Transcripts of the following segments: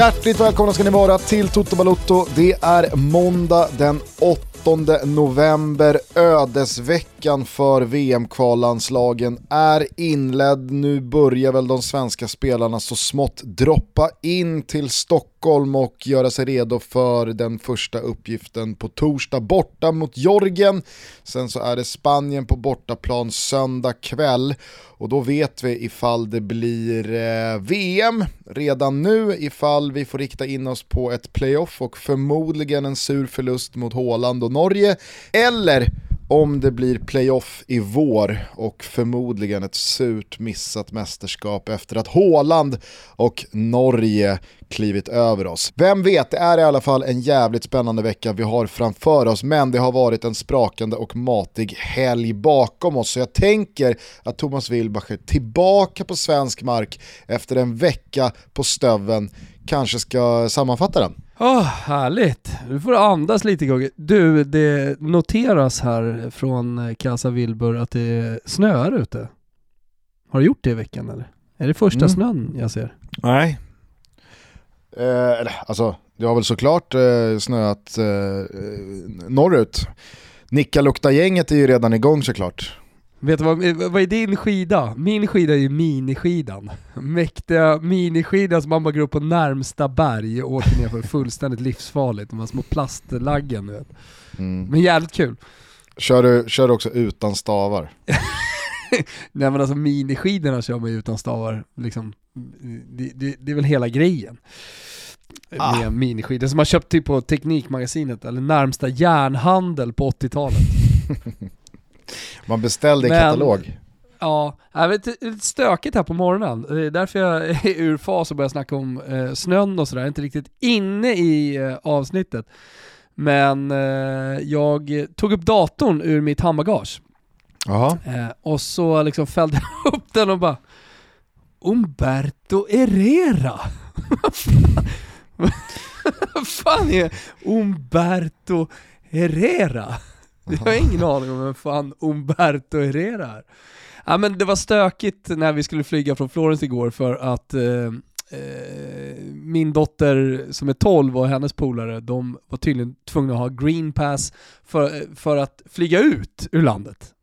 Hjärtligt välkomna ska ni vara till Toto Balotto. Det är måndag den 8 november. Ödesveckan för VM-kvallandslagen är inledd. Nu börjar väl de svenska spelarna så smått droppa in till Stockholm och göra sig redo för den första uppgiften på torsdag borta mot Jorgen. Sen så är det Spanien på bortaplan söndag kväll och då vet vi ifall det blir eh, VM redan nu, ifall vi får rikta in oss på ett playoff och förmodligen en sur förlust mot Håland och Norge, eller om det blir playoff i vår och förmodligen ett surt missat mästerskap efter att Håland och Norge klivit över oss. Vem vet, det är i alla fall en jävligt spännande vecka vi har framför oss, men det har varit en sprakande och matig helg bakom oss. Så jag tänker att Thomas Wilbacher tillbaka på svensk mark efter en vecka på stöven kanske ska sammanfatta den. Åh, oh, härligt. Du får andas lite Gugge. Du, det noteras här från Casa Wilbur att det snöar ute. Har du gjort det i veckan eller? Är det första mm. snön jag ser? Nej. Eh, alltså, det har väl såklart eh, snöat eh, norrut. Nicka lukta gänget är ju redan igång såklart. Vet du vad, vad är din skida? Min skida är ju miniskidan. Mäktiga miniskidan som man bara går upp på närmsta berg och åker ner för fullständigt livsfarligt. De här små plastlaggen du vet. Mm. Men jävligt kul. Kör du, kör du också utan stavar? Nej men alltså miniskidorna kör man ju utan stavar. Liksom, det, det, det är väl hela grejen. Ah. Med miniskidor som man köpt typ på Teknikmagasinet eller närmsta järnhandel på 80-talet. Man beställde en katalog. Ja, jag vet, lite stökigt här på morgonen. Det är därför jag är ur fas och börjar snacka om eh, snön och sådär. Är inte riktigt inne i eh, avsnittet. Men eh, jag tog upp datorn ur mitt handbagage. Eh, och så liksom fällde jag upp den och bara Umberto Herrera! Vad fan är Umberto Herrera? Jag har ingen aning om vem fan Umberto Herrera är. Ja men det var stökigt när vi skulle flyga från Florens igår för att eh, eh, min dotter som är 12 och hennes polare, de var tydligen tvungna att ha green pass för, för att flyga ut ur landet.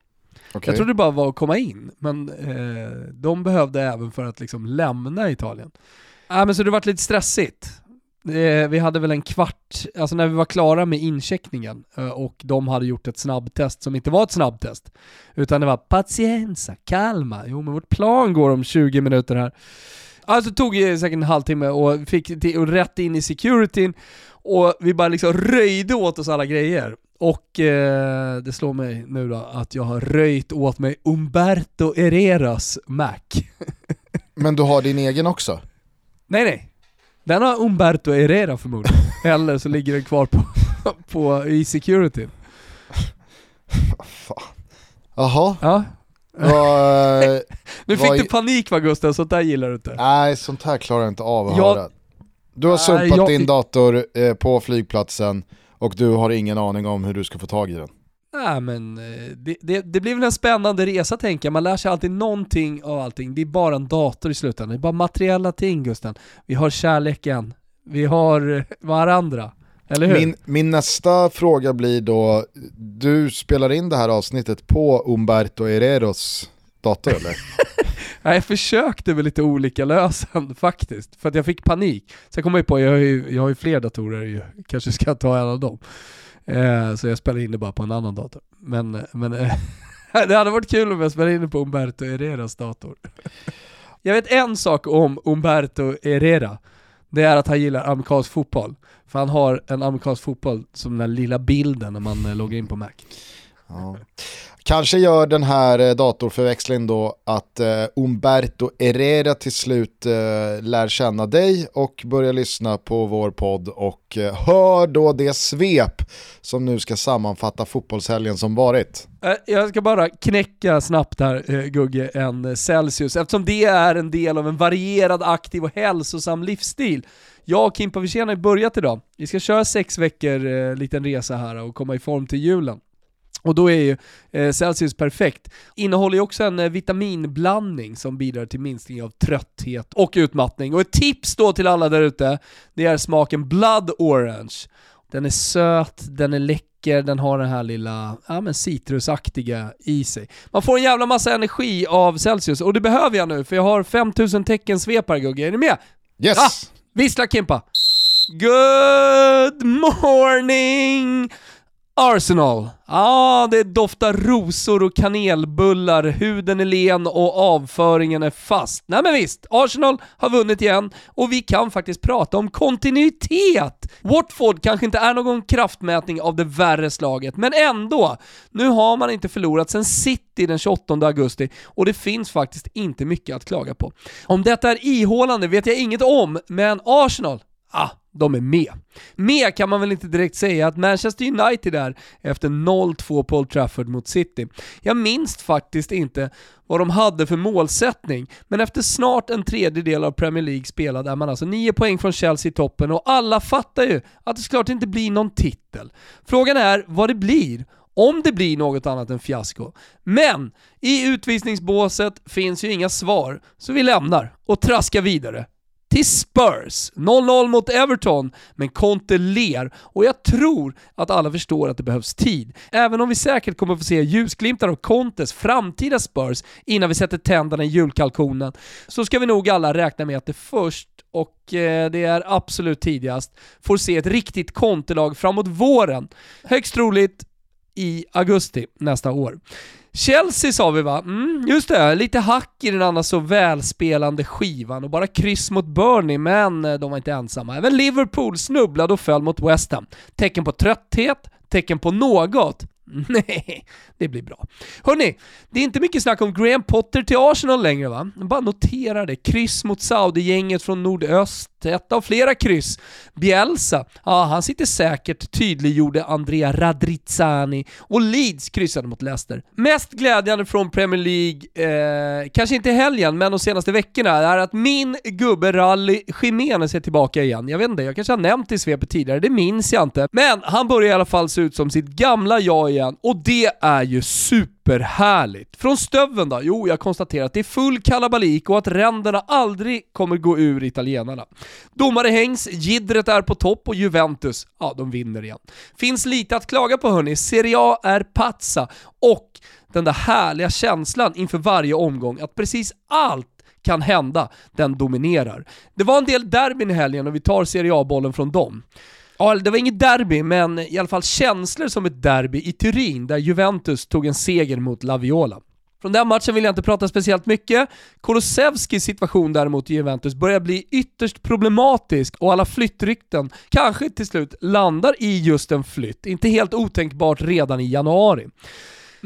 Okay. Jag trodde det bara var att komma in, men eh, de behövde även för att liksom lämna Italien. Ja, men så det var lite stressigt vi hade väl en kvart, alltså när vi var klara med incheckningen eh, och de hade gjort ett snabbtest som inte var ett snabbtest, utan det var patienza, calma, jo men vårt plan går om 20 minuter här. Alltså tog säkert en halvtimme och fick till, och rätt in i securityn och vi bara liksom röjde åt oss alla grejer. Och eh, det slår mig nu då att jag har röjt åt mig Umberto Herreras Mac. Men du har din egen också? Nej nej, den har Umberto Herrera förmodligen. Eller så ligger den kvar på, på i security. Jaha. Ja. Uh, nu fick du panik va Gusten, sånt där gillar du inte. Nej, sånt här klarar jag inte av att jag, höra. Du har sumpat jag, din dator eh, på flygplatsen och du har ingen aning om hur du ska få tag i den. Nej men eh, det, det, det, blir väl en spännande resa tänker jag. Man lär sig alltid någonting av allting. Det är bara en dator i slutändan. Det är bara materiella ting Gusten. Vi har kärleken, vi har varandra. Eller hur? Min, min nästa fråga blir då, du spelar in det här avsnittet på Umberto Herreros dator eller? jag försökte med lite olika lösen faktiskt, för att jag fick panik. Sen kom jag på, jag har ju, jag har ju fler datorer, kanske ska ta en av dem. Eh, så jag spelar in det bara på en annan dator. Men, men eh, det hade varit kul om jag spelade in det på Umberto Herreras dator. jag vet en sak om Umberto Herrera. Det är att han gillar amerikansk fotboll. För han har en amerikansk fotboll som den där lilla bilden när man eh, loggar in på Mac. Ja. Kanske gör den här eh, datorförväxlingen då att eh, Umberto Herrera till slut eh, lär känna dig och börjar lyssna på vår podd och eh, hör då det svep som nu ska sammanfatta fotbollshelgen som varit. Eh, jag ska bara knäcka snabbt här eh, Gugge, en Celsius, eftersom det är en del av en varierad, aktiv och hälsosam livsstil. Jag och Kimpa Wirsén har börjat idag. Vi ska köra sex veckor, eh, liten resa här och komma i form till julen. Och då är ju eh, Celsius perfekt. Innehåller ju också en eh, vitaminblandning som bidrar till minskning av trötthet och utmattning. Och ett tips då till alla där ute, det är smaken Blood Orange. Den är söt, den är läcker, den har den här lilla ja, men citrusaktiga i sig. Man får en jävla massa energi av Celsius och det behöver jag nu för jag har 5000 tecken svepare Gugge. Är ni med? Yes! Ah, vissla Kimpa! Good morning! Arsenal. Ja, ah, det doftar rosor och kanelbullar, huden är len och avföringen är fast. Nej men visst, Arsenal har vunnit igen och vi kan faktiskt prata om kontinuitet. Watford kanske inte är någon kraftmätning av det värre slaget, men ändå. Nu har man inte förlorat sen City den 28 augusti och det finns faktiskt inte mycket att klaga på. Om detta är ihålande vet jag inget om, men Arsenal, ah, de är med. Med kan man väl inte direkt säga att Manchester United är efter 0-2 på Old Trafford mot City. Jag minns faktiskt inte vad de hade för målsättning, men efter snart en tredjedel av Premier League spelad är man alltså 9 poäng från Chelsea i toppen och alla fattar ju att det såklart inte blir någon titel. Frågan är vad det blir om det blir något annat än fiasko. Men i utvisningsbåset finns ju inga svar, så vi lämnar och traskar vidare till Spurs. 0-0 mot Everton, men Conte ler och jag tror att alla förstår att det behövs tid. Även om vi säkert kommer få se ljusglimtar av Contes framtida Spurs innan vi sätter tänderna i julkalkonen, så ska vi nog alla räkna med att det först och eh, det är absolut tidigast, får se ett riktigt Conte-lag framåt våren. Högst troligt i augusti nästa år. Chelsea sa vi va? Mm, just det, lite hack i den annars så välspelande skivan och bara kryss mot Burnley, men eh, de var inte ensamma. Även Liverpool snubblade och föll mot West Ham. Tecken på trötthet, tecken på något. Nej, det blir bra. Hörni, det är inte mycket snack om Graham Potter till Arsenal längre va? Bara notera det. Kryss mot Saudi-gänget från nordöst. Ett av flera kryss. Bielsa, ja han sitter säkert, tydliggjorde Andrea Radrizzani. Och Leeds kryssade mot Leicester. Mest glädjande från Premier League, eh, kanske inte helgen, men de senaste veckorna, är att min gubbe Rally Jiménez är tillbaka igen. Jag vet inte, jag kanske har nämnt det i svepet tidigare, det minns jag inte. Men han börjar i alla fall se ut som sitt gamla jag igen och det är ju superhärligt. Från stöven då? Jo, jag konstaterar att det är full kalabalik och att ränderna aldrig kommer gå ur italienarna. Domare hängs, Gidret är på topp och Juventus, ja de vinner igen. Finns lite att klaga på hörni, Serie A är pazza och den där härliga känslan inför varje omgång att precis allt kan hända, den dominerar. Det var en del derbyn i helgen och vi tar Serie A-bollen från dem. Ja, det var inget derby, men i alla fall känslor som ett derby i Turin, där Juventus tog en seger mot La Viola. Från den matchen vill jag inte prata speciellt mycket. Kolosevskis situation däremot i Juventus börjar bli ytterst problematisk och alla flyttrykten kanske till slut landar i just en flytt. Inte helt otänkbart redan i januari.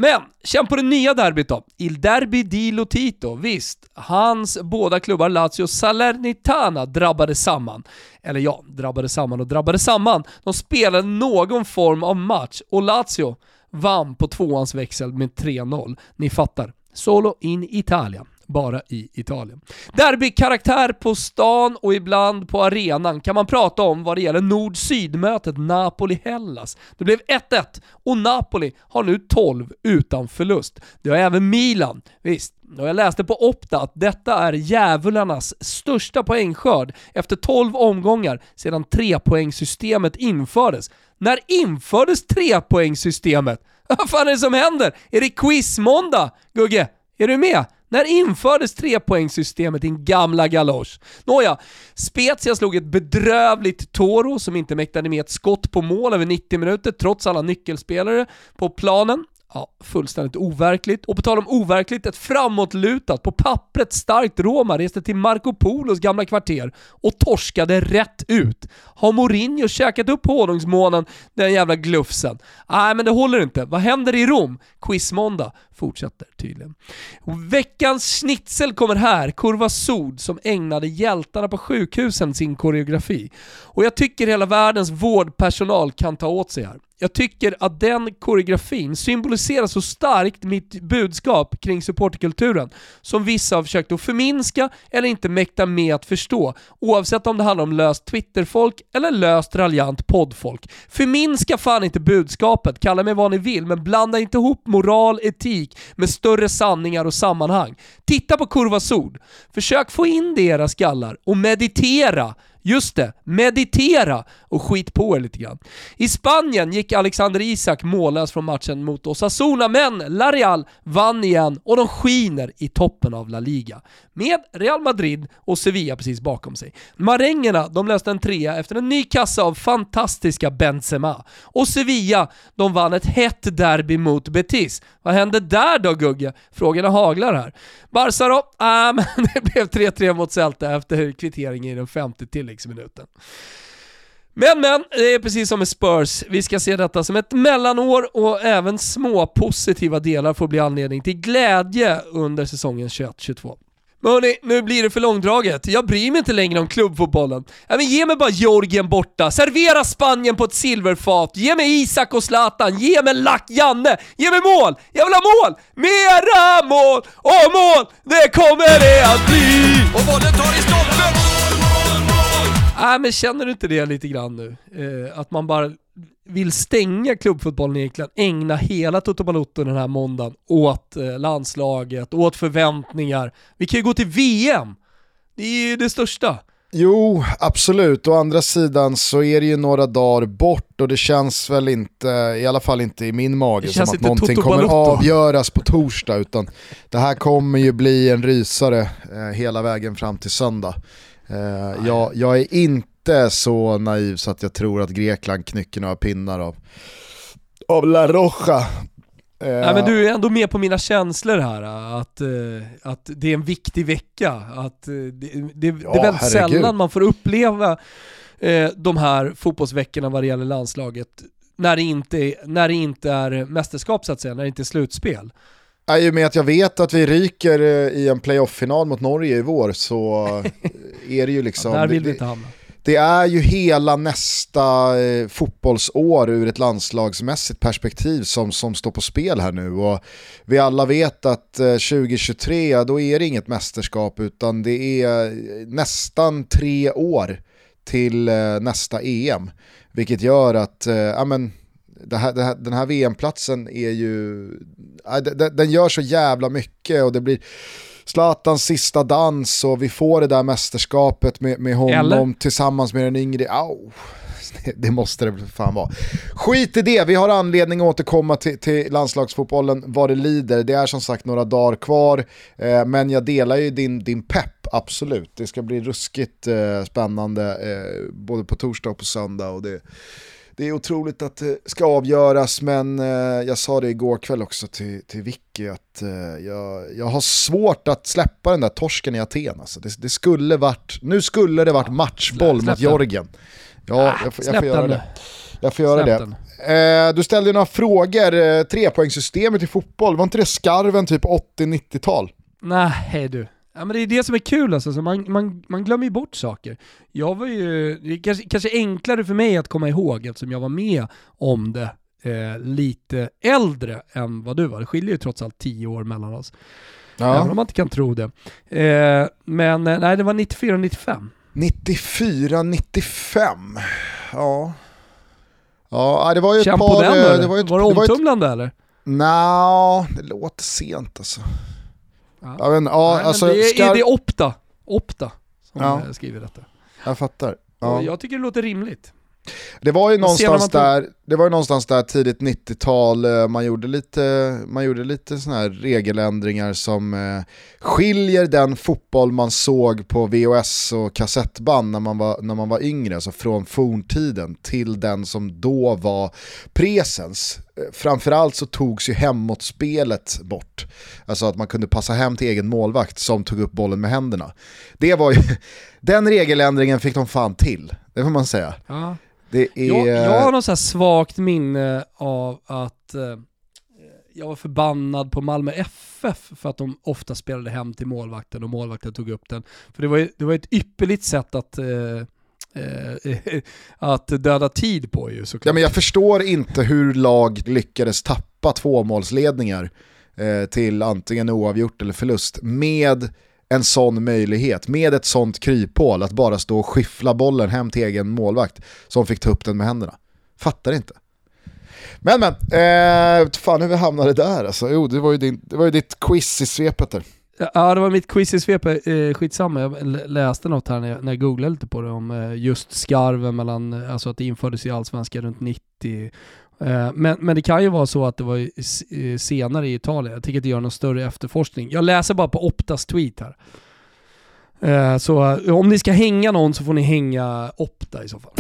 Men, känn på det nya derbyt då. Il Derby di Lotito. Visst, hans båda klubbar Lazio och Salernitana drabbade samman. Eller ja, drabbade samman och drabbade samman. De spelade någon form av match och Lazio vann på tvåans växel med 3-0. Ni fattar. Solo in Italia bara i Italien. Derbykaraktär på stan och ibland på arenan kan man prata om vad det gäller nord-syd-mötet Napoli-Hellas. Det blev 1-1 och Napoli har nu 12 utan förlust. Det har även Milan. Visst, och jag läste på Opta att detta är djävularnas största poängskörd efter 12 omgångar sedan trepoängssystemet infördes. När infördes trepoängssystemet? Vad fan är det som händer? Är det quizmåndag? Gugge, är du med? När infördes trepoängssystemet din gamla galosch? Nåja, Spezia slog ett bedrövligt Toro som inte mäktade med ett skott på mål över 90 minuter trots alla nyckelspelare på planen. Ja, fullständigt overkligt. Och på tal om overkligt, ett framåtlutat, på pappret starkt Roma reste till Marco Polos gamla kvarter och torskade rätt ut. Har Mourinho käkat upp honungsmånen, den jävla glufsen? Nej, men det håller inte. Vad händer i Rom? Quizmåndag fortsätter tydligen. Och veckans schnitzel kommer här, Kurva Sod som ägnade hjältarna på sjukhusen sin koreografi. Och jag tycker hela världens vårdpersonal kan ta åt sig här. Jag tycker att den koreografin symboliserar så starkt mitt budskap kring supporterkulturen som vissa har försökt att förminska eller inte mäkta med att förstå, oavsett om det handlar om löst Twitterfolk eller löst raljant poddfolk. Förminska fan inte budskapet, kalla mig vad ni vill, men blanda inte ihop moral, etik med större sanningar och sammanhang. Titta på Kurva Sod. Försök få in det i era skallar och meditera Just det, meditera och skit på er lite grann. I Spanien gick Alexander Isak mållös från matchen mot Osasuna, men La Real vann igen och de skiner i toppen av La Liga. Med Real Madrid och Sevilla precis bakom sig. Marängerna, de löste en trea efter en ny kassa av fantastiska Benzema. Och Sevilla, de vann ett hett derby mot Betis. Vad hände där då Gugge? Frågorna haglar här. Barca då? Ah, men det blev 3-3 mot Celta efter kvittering i den femte tilläggsminuten. Men men, det är precis som med Spurs. Vi ska se detta som ett mellanår och även små positiva delar får bli anledning till glädje under säsongen 21-22. Men hörni, nu blir det för långdraget. Jag bryr mig inte längre om klubbfotbollen. Ja, men ge mig bara Georgien borta, servera Spanien på ett silverfat, ge mig Isak och Zlatan, ge mig Lack Janne, ge mig mål! Jag vill ha mål! Mera mål! Och mål, det kommer det att bli! Och bollen tar i stolpen! Nej men känner du inte det lite grann nu? Eh, att man bara vill stänga klubbfotbollen egentligen, ägna hela Toto Balotto den här måndagen åt eh, landslaget, åt förväntningar. Vi kan ju gå till VM! Det är ju det största. Jo, absolut. Å andra sidan så är det ju några dagar bort och det känns väl inte, i alla fall inte i min mage, som att någonting kommer avgöras på torsdag. Utan det här kommer ju bli en rysare eh, hela vägen fram till söndag. Eh, jag, jag är inte så naiv så att jag tror att Grekland knycker några pinnar av, av La Roja. Eh, Nej men du är ändå med på mina känslor här, att, eh, att det är en viktig vecka. Att eh, det, det, det är väldigt herregud. sällan man får uppleva de här fotbollsveckorna vad det gäller landslaget när det, inte, är- när det inte är mästerskap så att säga, när det inte är slutspel. Ja, I och med att jag vet att vi ryker eh, i en playoff-final mot Norge i vår så är det ju liksom... Ja, där vill det, vi inte hamna. det är ju hela nästa eh, fotbollsår ur ett landslagsmässigt perspektiv som, som står på spel här nu. Och vi alla vet att eh, 2023, då är det inget mästerskap utan det är eh, nästan tre år till eh, nästa EM. Vilket gör att, eh, ja men, här, här, den här VM-platsen är ju, den- gör så jävla mycket och det blir Zlatans sista dans och vi får det där mästerskapet med, med honom Eller? tillsammans med den yngre. Au. Det- måste det fan vara. Skit i det, vi har anledning att återkomma till, till landslagsfotbollen vad det lider. Det är som sagt några dagar kvar, eh, men jag delar ju din, din pepp, absolut. Det ska bli ruskigt eh, spännande eh, både på torsdag och på söndag. Och det, det är otroligt att det ska avgöras, men eh, jag sa det igår kväll också till, till Vicky att eh, jag, jag har svårt att släppa den där torsken i Aten. Alltså. Det, det skulle varit, nu skulle det varit matchboll släpp mot. Georgien. Ja, Ah, jag, får- jag får göra det. Jag får göra Släpp det. Eh, du ställde några frågor, eh, trepoängssystemet i fotboll, var inte det skarven typ 80-90-tal? Nej du. Ja, men det är det som är kul alltså, så man, man, man glömmer ju bort saker. Jag var ju, det är kanske, kanske enklare för mig att komma ihåg eftersom jag var med om det eh, lite äldre än vad du var. Det skiljer ju trots allt 10 år mellan oss. Även om man inte kan tro det. Eh, men eh, nej, det var 94-95. 94-95, ja. Ja, det var ju ett Känn par... på den eh, det var, ju ett, var det det var ett, omtumlande eller? Nja, det låter sent alltså. Ja. Ja, men, ja, Nej, alltså, det, är, det är Opta. Opta som Ja. eh, skriver detta. Jag fattar. Ja. Jag tycker det låter rimligt. Det var ju någonstans tror. där, det var ju någonstans där tidigt 90-tal, eh, man gjorde lite, man gjorde lite såna här regeländringar som eh, skiljer den fotboll man såg på VHS och kassettband när man var, när man var yngre, alltså från forntiden, till den som då var presens. Eh, Framförallt så togs ju hemåtspelet bort. Alltså att man kunde passa hem till egen målvakt som tog upp bollen med händerna. Det var ju, den regeländringen fick de fan till, det får man säga. Det är... Jag, jag har något så svagt minne av att eh, jag var förbannad på Malmö FF för att de ofta spelade hem till målvakten och målvakten tog upp den. För det var, det var ett ypperligt sätt att eh, eh, att döda tid på ju såklart. Ja, men jag förstår inte hur lag lyckades tappa tvåmålsledningar eh, till antingen oavgjort eller förlust med en sån möjlighet, med ett sånt kryphål att bara stå och skiffla bollen hem till egen målvakt som fick ta upp den med händerna. Fattar inte. Men men, eh, fan hur vi hamnade där alltså. Jo, det var ju, din, det var ju ditt quiz i svepet där. Ja det var mitt quiz i svepet, eh, skitsamma, jag läste något här när jag, när jag googlade lite på det om eh, just skarven mellan, eh, alltså att det infördes i Allsvenskan runt 90 Eh, men, men det kan ju vara så att det var senare i Italien, jag tänker inte göra någon större efterforskning. Jag läser bara på Optas tweet här. Eh, så eh, om ni ska hänga någon så får ni hänga Opta i så fall.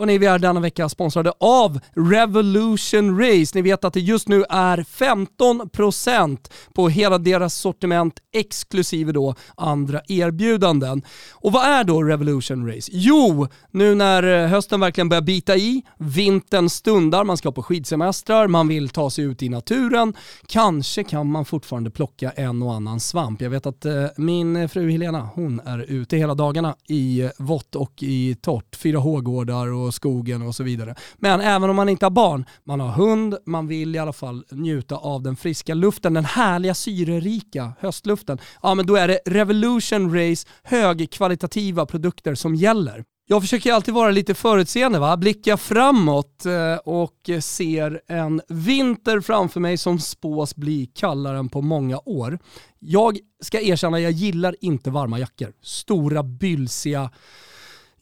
Och ni, vi är denna vecka sponsrade av Revolution Race. Ni vet att det just nu är 15% på hela deras sortiment exklusive då andra erbjudanden. Och vad är då Revolution Race? Jo, nu när eh, hösten verkligen börjar bita i, vintern stundar, man ska på skidsemestrar, man vill ta sig ut i naturen, kanske kan man fortfarande plocka en och annan svamp. Jag vet att eh, min fru Helena, hon är ute hela dagarna i eh, vått och i torrt, 4H-gårdar och och skogen och så vidare. Men även om man inte har barn, man har hund, man vill i alla fall njuta av den friska luften, den härliga syrerika höstluften. Ja men då är det Revolution Race högkvalitativa produkter som gäller. Jag försöker alltid vara lite förutseende, va? blicka framåt eh, och ser en vinter framför mig som spås bli kallare än på många år. Jag ska erkänna, jag gillar inte varma jackor. Stora, bylsiga,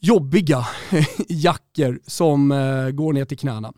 jobbiga jackor som eh, går ner till knäna.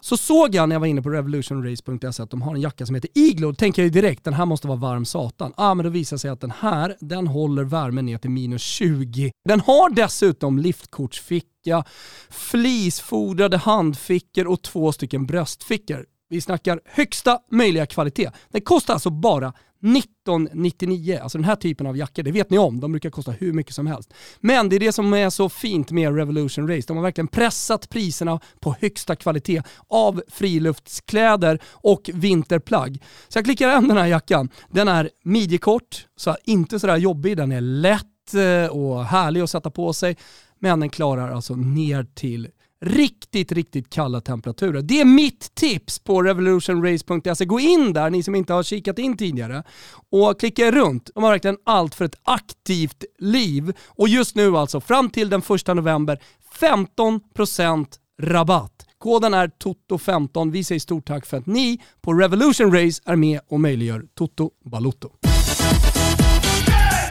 Så såg jag när jag var inne på revolutionrace.se att de har en jacka som heter Igloo. Då tänker jag ju direkt, den här måste vara varm satan. ah, men då visar sig att den här, den håller värmen ner till minus 20. Den har dessutom liftkortsficka, flisfodrade handfickor och två stycken bröstfickor. Vi snackar högsta möjliga kvalitet. Den kostar alltså bara 1999, alltså den här typen av jackor, det vet ni om, de brukar kosta hur mycket som helst. Men det är det som är så fint med Revolution Race, de har verkligen pressat priserna på högsta kvalitet av friluftskläder och vinterplagg. Så jag klickar hem den här jackan, den är midjekort, så inte sådär jobbig, den är lätt eh, och härlig att sätta på sig, men den klarar alltså ner till riktigt, riktigt kalla temperaturer. Det är mitt tips på revolutionrace.se. Gå in där, ni som inte har kikat in tidigare, och klicka runt. De har verkligen allt för ett aktivt liv. Och just nu alltså, fram till den 1 november, 15% rabatt. Koden är TOTO15. Vi säger stort tack för att ni på Revolution Race är med och möjliggör Toto Balotto.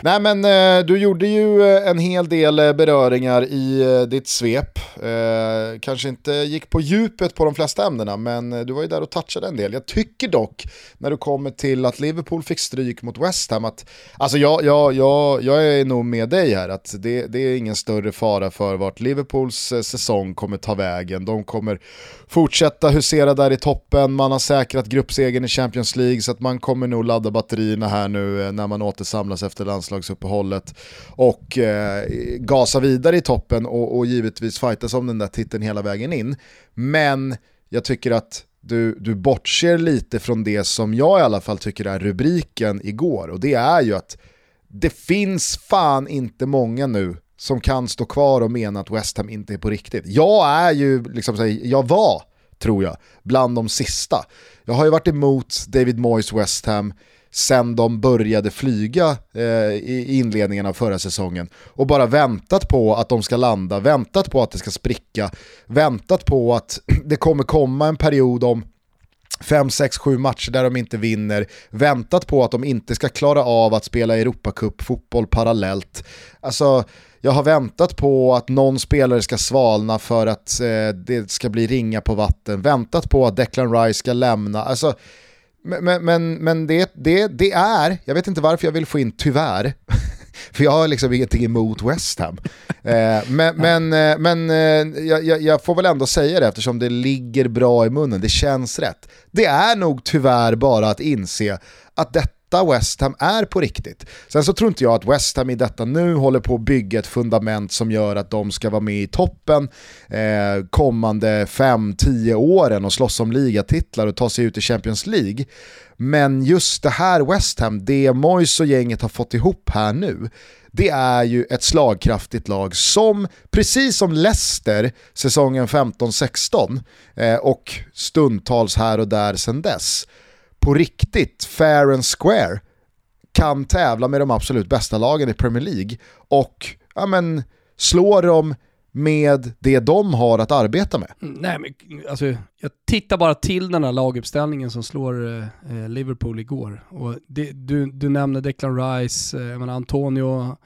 Nej men eh, du gjorde ju eh, en hel del eh, beröringar i eh, ditt svep. Kanske inte gick på djupet på de flesta ämnena men du var ju där och touchade en del. Jag tycker dock när du kommer till att Liverpool fick stryk mot West Ham att alltså jag, jag, jag, jag är nog med dig här att det, det är ingen större fara för vart Liverpools säsong kommer ta vägen. De kommer fortsätta husera där i toppen, man har säkrat gruppsegern i Champions League så att man kommer nog ladda batterierna här nu när man återsamlas efter landslaget landslagsuppehållet och eh, gasa vidare i toppen och, och givetvis fightas om den där titeln hela vägen in. Men jag tycker att du, du bortser lite från det som jag i alla fall tycker är rubriken igår och det är ju att det finns fan inte många nu som kan stå kvar och mena att West Ham inte är på riktigt. Jag är ju, liksom, jag var, tror jag, bland de sista. Jag har ju varit emot David Moyes West Ham, sen de började flyga eh, i inledningen av förra säsongen och bara väntat på att de ska landa, väntat på att det ska spricka, väntat på att det kommer komma en period om 5, 6, 7 matcher där de inte vinner, väntat på att de inte ska klara av att spela Europacup fotboll parallellt. Alltså, jag har väntat på att någon spelare ska svalna för att eh, det ska bli ringa på vatten, väntat på att Declan Rice ska lämna. Alltså, men, men, men det, det, det är, jag vet inte varför jag vill få in tyvärr, för jag har liksom ingenting emot West Ham. Eh, men men, eh, men eh, jag, jag, får väl ändå säga det eftersom det ligger bra i munnen, det känns rätt. Det är nog tyvärr bara att inse att det, detta West Ham är på riktigt. Sen så tror inte jag att West Ham i detta nu håller på att bygga ett fundament som gör att de ska vara med i toppen eh, kommande 5-10 åren och slåss om ligatitlar och ta sig ut i Champions League. Men just det här West Ham, det Moyes och gänget har fått ihop här nu, det är ju ett slagkraftigt lag som, precis som Leicester säsongen 15-16 eh, och stundtals här och där sedan dess, på riktigt, fair and square, kan tävla med de absolut bästa lagen i Premier League och ja, men, slå dem med det de har att arbeta med. Mm, nej men alltså, jag tittar bara till den här laguppställningen som slår eh, eh Liverpool igår. Och det, du, du nämner Declan Rice, eh, Antonio,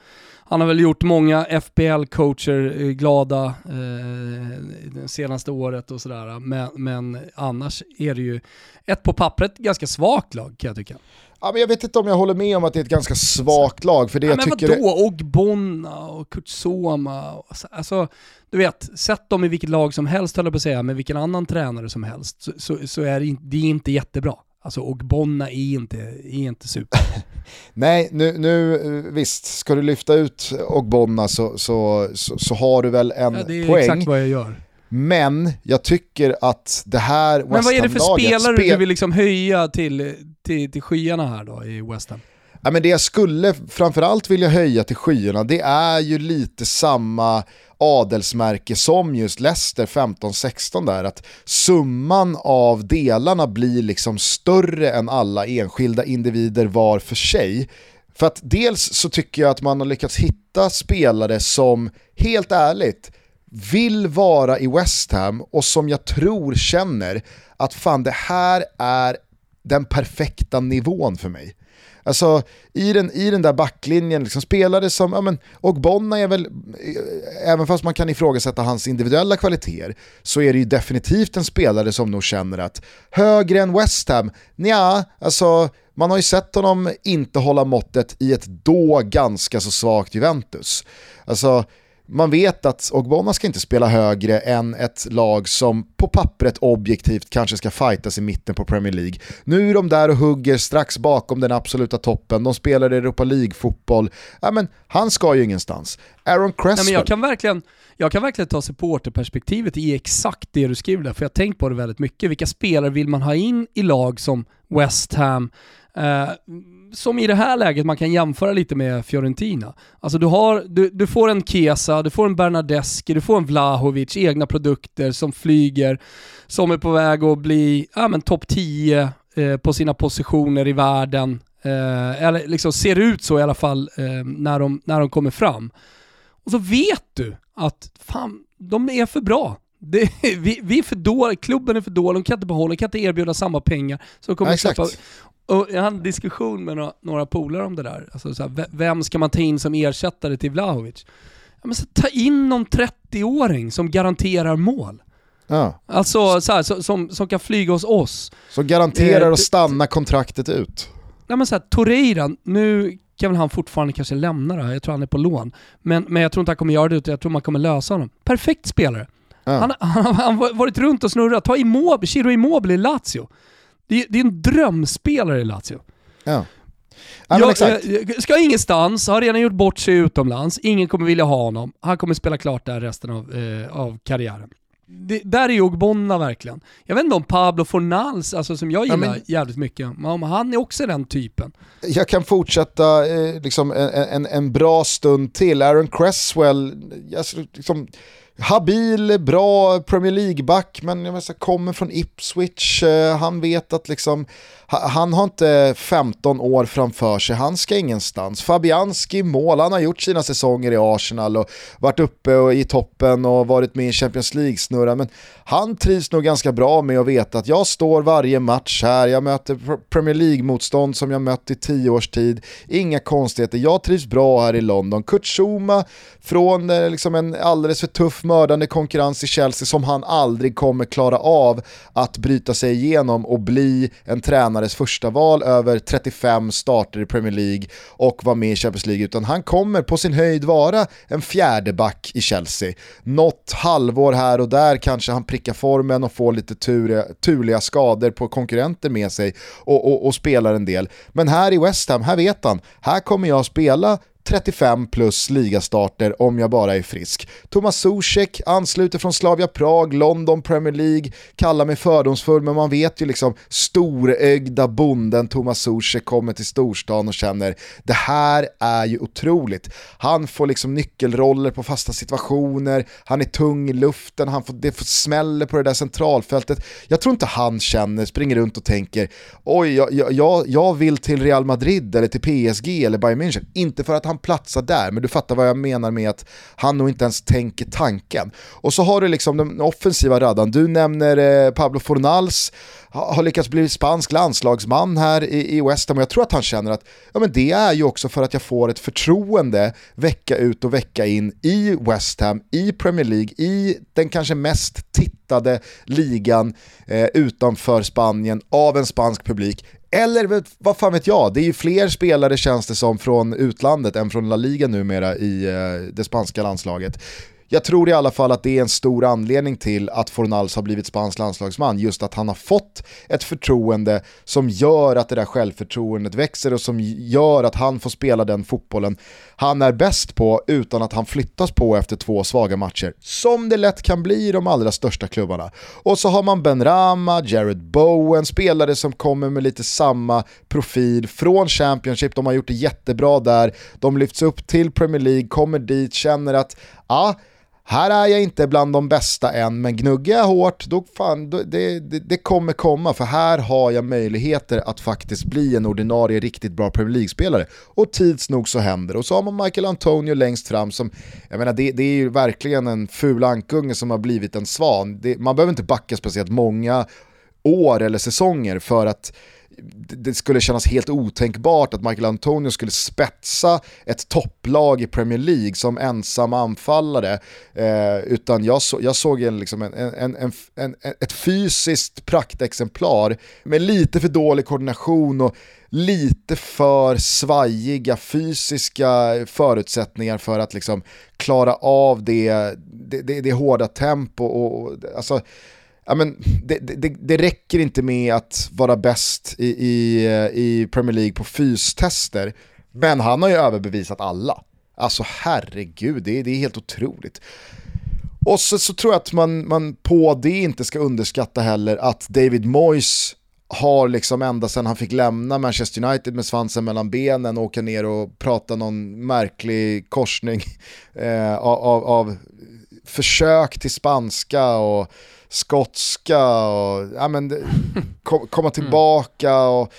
han har väl gjort många FBL-coacher eh, glada eh, det senaste året och sådär. Men, men annars är det ju ett på pappret ganska svagt lag kan jag tycka. Ja, men jag vet inte om jag håller med om att det är ett ganska svagt lag. För det ja, jag men tycker vadå? Det... Ogbonna och Kutsoma. Och, alltså, du vet, sätt dem i vilket lag som helst höll jag på att säga, med vilken annan tränare som helst, så, så, så är det, det är inte jättebra. Alltså Ogbonna är inte, är inte super. Nej, nu, nu visst, ska du lyfta ut Ogbonna så, så, så, så har du väl en ja, det är poäng. exakt vad jag gör. Men jag tycker att det här West Men vad är det för spelare spel... du vill liksom höja till, till, till skyarna här då i West Ham? Ja, men det jag skulle framförallt vilja höja till skyarna det är ju lite samma adelsmärke som just Leicester 15-16 där, att summan av delarna blir liksom större än alla enskilda individer var för sig. För att dels så tycker jag att man har lyckats hitta spelare som, helt ärligt, vill vara i West Ham och som jag tror känner att fan det här är den perfekta nivån för mig. Alltså i den, i den där backlinjen, liksom spelare som, ja men, och Bonna är väl, eh, även fast man kan ifrågasätta hans individuella kvaliteter, så är det ju definitivt en spelare som nog känner att högre än West Ham, nja, alltså man har ju sett honom inte hålla måttet i ett då ganska så svagt Juventus. Alltså man vet att Ogbonna ska inte spela högre än ett lag som på pappret objektivt kanske ska fightas i mitten på Premier League. Nu är de där och hugger strax bakom den absoluta toppen, de spelar Europa League-fotboll. Ja, men han ska ju ingenstans. Aaron Cresswell. Nej, men jag, kan verkligen, jag kan verkligen ta supporterperspektivet i exakt det du skriver där, för jag har tänkt på det väldigt mycket. Vilka spelare vill man ha in i lag som West Ham, eh, som i det här läget man kan jämföra lite med Fiorentina. Alltså du, har, du, du får en Kesa, du får en Bernadeschi, du får en Vlahovic, egna produkter som flyger, som är på väg att bli ja, topp 10 eh, på sina positioner i världen. Eh, eller liksom ser ut så i alla fall eh, när, de, när de kommer fram. Och så vet du att fan, de är för bra. Det, vi, vi, är för dåliga, klubben är för dålig, de kan inte behålla, de kan inte erbjuda samma pengar. Så de kommer ja, släppa, och jag hade en diskussion med några, några polare om det där. Alltså så här, vem ska man ta in som ersättare till Vlahovic? Ja, men så ta in någon 30-åring som garanterar mål. Ja. Alltså så här, så, som, som kan flyga hos oss. Som garanterar eh, att stanna kontraktet ut. Nej men såhär, Torreira, nu kan väl han fortfarande kanske lämna det här, jag tror han är på lån. Men, men jag tror inte han kommer göra det, utan jag tror man kommer lösa honom. Perfekt spelare. Ja. Han, han, han har varit runt och snurrat. Ta Immobile, Chiro Immobile i Lazio. Det är, det är en drömspelare i Lazio. Ja. Ja, jag, exakt. ska ingenstans, har redan gjort bort sig utomlands, ingen kommer vilja ha honom. Han kommer spela klart där resten av, eh, av karriären. Det, där är ju Ogbonna verkligen. Jag vet inte om Pablo Fornals, alltså som jag gillar ja, men, jävligt mycket, men han är också den typen. Jag kan fortsätta eh, liksom en, en, en, bra stund till. Aaron Cresswell, alltså, liksom, habil, bra Premier League-back, men jag menar, kommer från Ipswich, eh, han vet att liksom, han har inte 15 år framför sig, han ska ingenstans. Fabianski mål, han har gjort sina säsonger i Arsenal och varit uppe och i toppen och varit med i Champions League-snurran, men han trivs nog ganska bra med att veta att jag står varje match här, jag möter Premier League-motstånd som jag mött i tio års tid, inga konstigheter, jag trivs bra här i London. Kurt Zuma från eh, liksom en alldeles för tuff mördande konkurrens i Chelsea som han aldrig kommer klara av att bryta sig igenom och bli en tränares första val över 35 starter i Premier League och vara med i Champions League utan han kommer på sin höjd vara en fjärde back i Chelsea. Något halvår här och där kanske han prickar formen och får lite tur, turliga skador på konkurrenter med sig och, och, och spelar en del. Men här i West Ham, här vet han, här kommer jag spela 35 plus ligastarter om jag bara är frisk. Thomas Zuzek ansluter från Slavia Prag, London Premier League, kallar mig fördomsfull men man vet ju liksom storögda bonden Thomas Zuzek kommer till storstan och känner det här är ju otroligt. Han får liksom nyckelroller på fasta situationer, han är tung i luften, han får, det får smäller på det där centralfältet. Jag tror inte han känner, springer runt och tänker oj, jag, jag, jag vill till Real Madrid eller till PSG eller Bayern München, inte för att han platsar där, men du fattar vad jag menar med att han nog inte ens tänker tanken. Och så har du liksom den offensiva raddan, du nämner eh, Pablo Fornals, har lyckats bli spansk landslagsman här i, i West Ham och jag tror att han känner att ja, men det är ju också för att jag får ett förtroende vecka ut och vecka in i West Ham, i Premier League, i den kanske mest tittade ligan eh, utanför Spanien av en spansk publik. Eller vad fan vet jag, det är ju fler spelare känns det som från utlandet än från La Liga numera i eh, det spanska landslaget. Jag tror i alla fall att det är en stor anledning till att Fornals har blivit spansk landslagsman, just att han har fått ett förtroende som gör att det där självförtroendet växer och som gör att han får spela den fotbollen han är bäst på utan att han flyttas på efter två svaga matcher, som det lätt kan bli i de allra största klubbarna. Och så har man Ben Rama, Jared Bowen, spelare som kommer med lite samma profil från Championship, de har gjort det jättebra där, de lyfts upp till Premier League, kommer dit, känner att ah, här är jag inte bland de bästa än, men gnuggar jag hårt, då fan, då, det, det, det, kommer komma, för här har jag möjligheter att faktiskt bli en ordinarie riktigt bra Premier League-spelare. Och tids nog så händer Och så har man Michael Antonio längst fram som, jag menar det, det är ju verkligen en ful ankunge som har blivit en svan. Det, man behöver inte backa speciellt många år eller säsonger för att det skulle kännas helt otänkbart att Michael Antonio skulle spetsa ett topplag i Premier League som ensam anfallare. Eh, utan jag, så, jag såg en, liksom en, en, en, en, ett fysiskt praktexemplar med lite för dålig koordination och lite för svajiga fysiska förutsättningar för att liksom klara av det, det, det, det hårda tempo. Och, och, alltså, ja, men det, det, det räcker inte med att vara bäst i, i, i Premier League på fystester, men han har ju överbevisat alla. Alltså herregud, det, det är helt otroligt. Och så, så tror jag att man, man på det inte ska underskatta heller att David Moyes har liksom ända sedan han fick lämna Manchester United med svansen mellan benen och åka ner och prata någon märklig korsning eh, av, av, försök till spanska och skotska och ja, men, komma tillbaka. Och,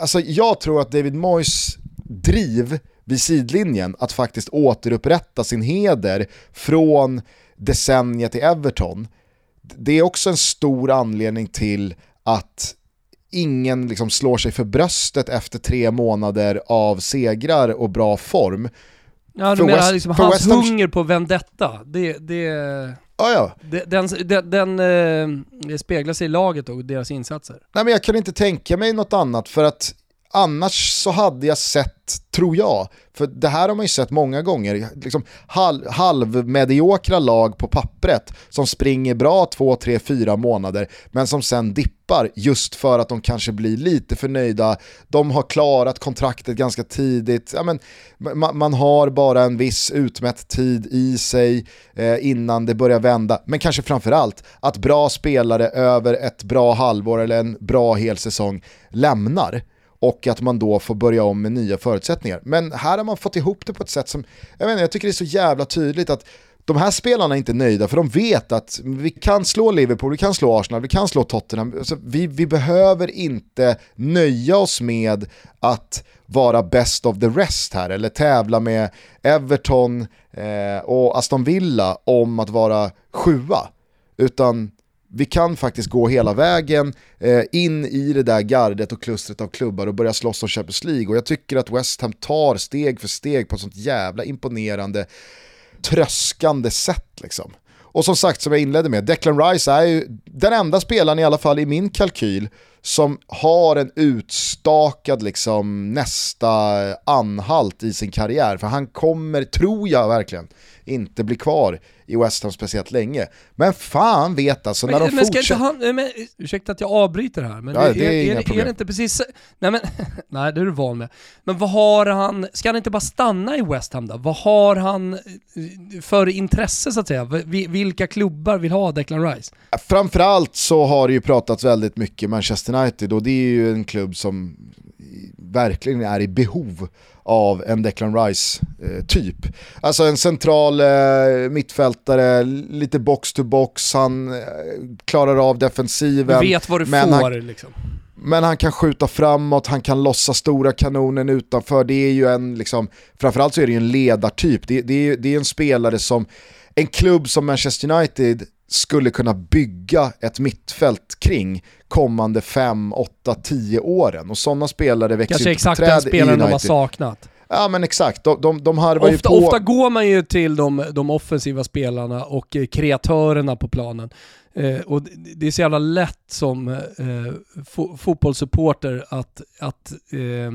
alltså, jag tror att David Moyes driv vid sidlinjen att faktiskt återupprätta sin heder från decenniet i Everton. Det är också en stor anledning till att ingen liksom slår sig för bröstet efter tre månader av segrar och bra form. Ja, du för menar West, liksom hans hunger på vendetta, det, det... Ah, ja. Den, den, den eh, speglar sig i laget och deras insatser. Nej men jag kan inte tänka mig något annat för att annars så hade jag sett, tror jag, för det här har man ju sett många gånger, liksom halv, halvmediokra lag på pappret som springer bra två, tre, fyra månader men som sen dippar just för att de kanske blir lite för nöjda, de har klarat kontraktet ganska tidigt, ja, men, man, man har bara en viss utmätt tid i sig eh, innan det börjar vända, men kanske framförallt att bra spelare över ett bra halvår eller en bra hel säsong lämnar och att man då får börja om med nya förutsättningar. Men här har man fått ihop det på ett sätt som, jag, menar, jag tycker det är så jävla tydligt att de här spelarna är inte nöjda för de vet att vi kan slå Liverpool, vi kan slå Arsenal, vi kan slå Tottenham. Alltså, vi, vi behöver inte nöja oss med att vara best of the rest här eller tävla med Everton eh, och Aston Villa om att vara sjua. Utan vi kan faktiskt gå hela vägen eh, in i det där gardet och klustret av klubbar och börja slåss om Champions League. Och jag tycker att West Ham tar steg för steg på ett sånt jävla imponerande tröskande sätt. Liksom. Och som sagt, som jag inledde med, Declan Rice är ju den enda spelaren i alla fall i min kalkyl som har en utstakad liksom, nästa anhalt i sin karriär. För han kommer, tror jag verkligen, inte bli kvar i West Ham speciellt länge. Men fan vet alltså när men, de men fortsätter... Han, men, ursäkta att jag avbryter här, men ja, det, är, är, är, är, är, det inte precis... Nej men, nej det är du van med. Men vad har han, ska han inte bara stanna i West Ham då? Vad har han eh, för intresse så att säga? Vilka klubbar vill ha Declan Rice? Framförallt så har det ju pratats väldigt mycket Manchester United och det är ju en klubb som verkligen är i behov av en Declan Rice-typ. Eh, alltså en central eh, mittfältare, lite box-to-box, han eh, klarar av defensiven. Du vet vad du får han, liksom. Men han kan skjuta framåt, han kan lossa stora kanonen utanför. Det är ju en, liksom, framförallt så är det ju en ledartyp. Det, det, är, det är en spelare som, en klubb som Manchester United skulle kunna bygga ett mittfält kring kommande 5, 8, 10 åren. Och sådana spelare växer Kanske exakt den spelaren de har saknat. Ja men exakt, de, de, de harvar ofta, ju på... Ofta går man ju till de, de offensiva spelarna och eh, kreatörerna på planen. Eh, och det är så jävla lätt som eh, fo fotbollssupporter att, att eh,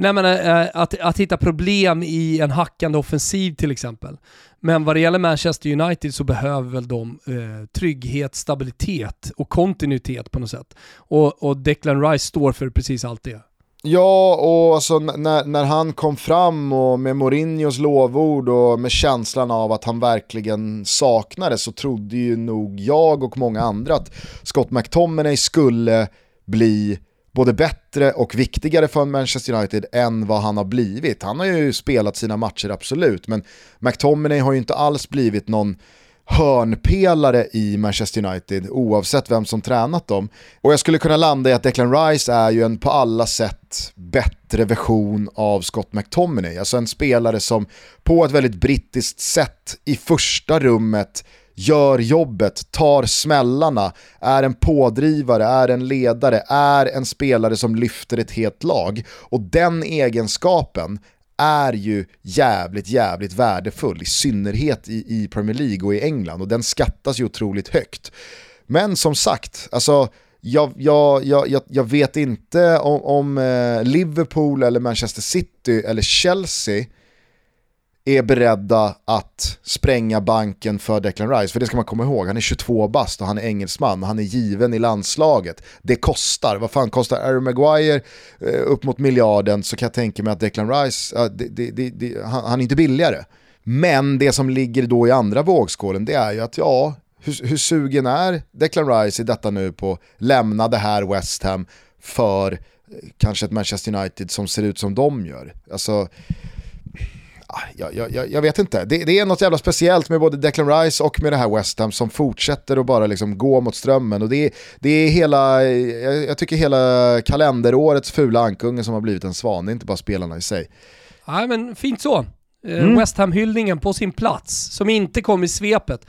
Nej men äh, att, att hitta problem i en hackande offensiv till exempel. Men vad det gäller Manchester United så behöver väl de eh, trygghet, stabilitet och kontinuitet på något sätt. Och, och Declan Rice står för precis allt det. Ja, och alltså, när, när han kom fram och med Mourinhos lovord och med känslan av att han verkligen saknade så trodde ju nog jag och många andra att Scott McTominay skulle bli både bättre och viktigare för Manchester United än vad han har blivit. Han har ju spelat sina matcher absolut, men McTominay har ju inte alls blivit någon hörnpelare i Manchester United oavsett vem som tränat dem. Och jag skulle kunna landa i att Declan Rice är ju en på alla sätt bättre version av Scott McTominay. Alltså en spelare som på ett väldigt brittiskt sätt i första rummet gör jobbet, tar smällarna, är en pådrivare, är en ledare, är en spelare som lyfter ett helt lag. Och den egenskapen är ju jävligt, jävligt värdefull, i synnerhet i, i Premier League och i England och den skattas ju otroligt högt. Men som sagt, alltså jag, jag, jag, jag vet inte om, om eh, Liverpool eller Manchester City eller Chelsea är beredda att spränga banken för Declan Rice. För det ska man komma ihåg, han är 22 bast och han är engelsman, han är given i landslaget. Det kostar, vad fan kostar Aaron Maguire eh, upp mot miljarden så kan jag tänka mig att Declan Rice, eh, det, det, det, han, han är inte billigare. Men det som ligger då i andra vågskålen det är ju att ja, hur, hur sugen är Declan Rice i detta nu på att lämna det här West Ham för eh, kanske ett Manchester United som ser ut som de gör. Alltså, jag, jag, jag vet inte, det, det, är något jävla speciellt med både Declan Rice och med det här West Ham som fortsätter att bara liksom gå mot strömmen. Och det, det är hela, jag, jag tycker hela kalenderårets fula ankunge som har blivit en svan, det är inte bara spelarna i sig. Nej men fint så. Eh, mm. West Ham-hyllningen på sin plats, som inte kom i svepet.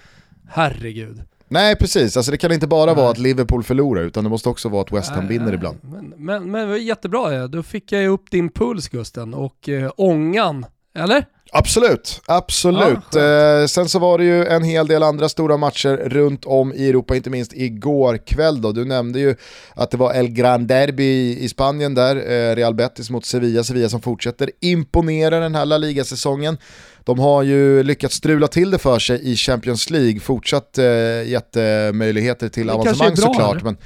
Herregud. Nej precis, alltså det kan inte bara Nej. vara att Liverpool förlorar utan det måste också vara att West Ham Nej, vinner ibland. Men, men, men jättebra, då fick jag upp din puls Gusten och eh, ångan eller? Absolut, absolut. Ja, eh, sen så var det ju en hel del andra stora matcher runt om i Europa, inte minst igår kväll då. Du nämnde ju att det var El Gran Derby i Spanien där, eh, Real Betis mot Sevilla, Sevilla som fortsätter imponera den här La Liga-säsongen. De har ju lyckats strula till det för sig i Champions League, fortsatt eh, jättemöjligheter till avancemang såklart. Men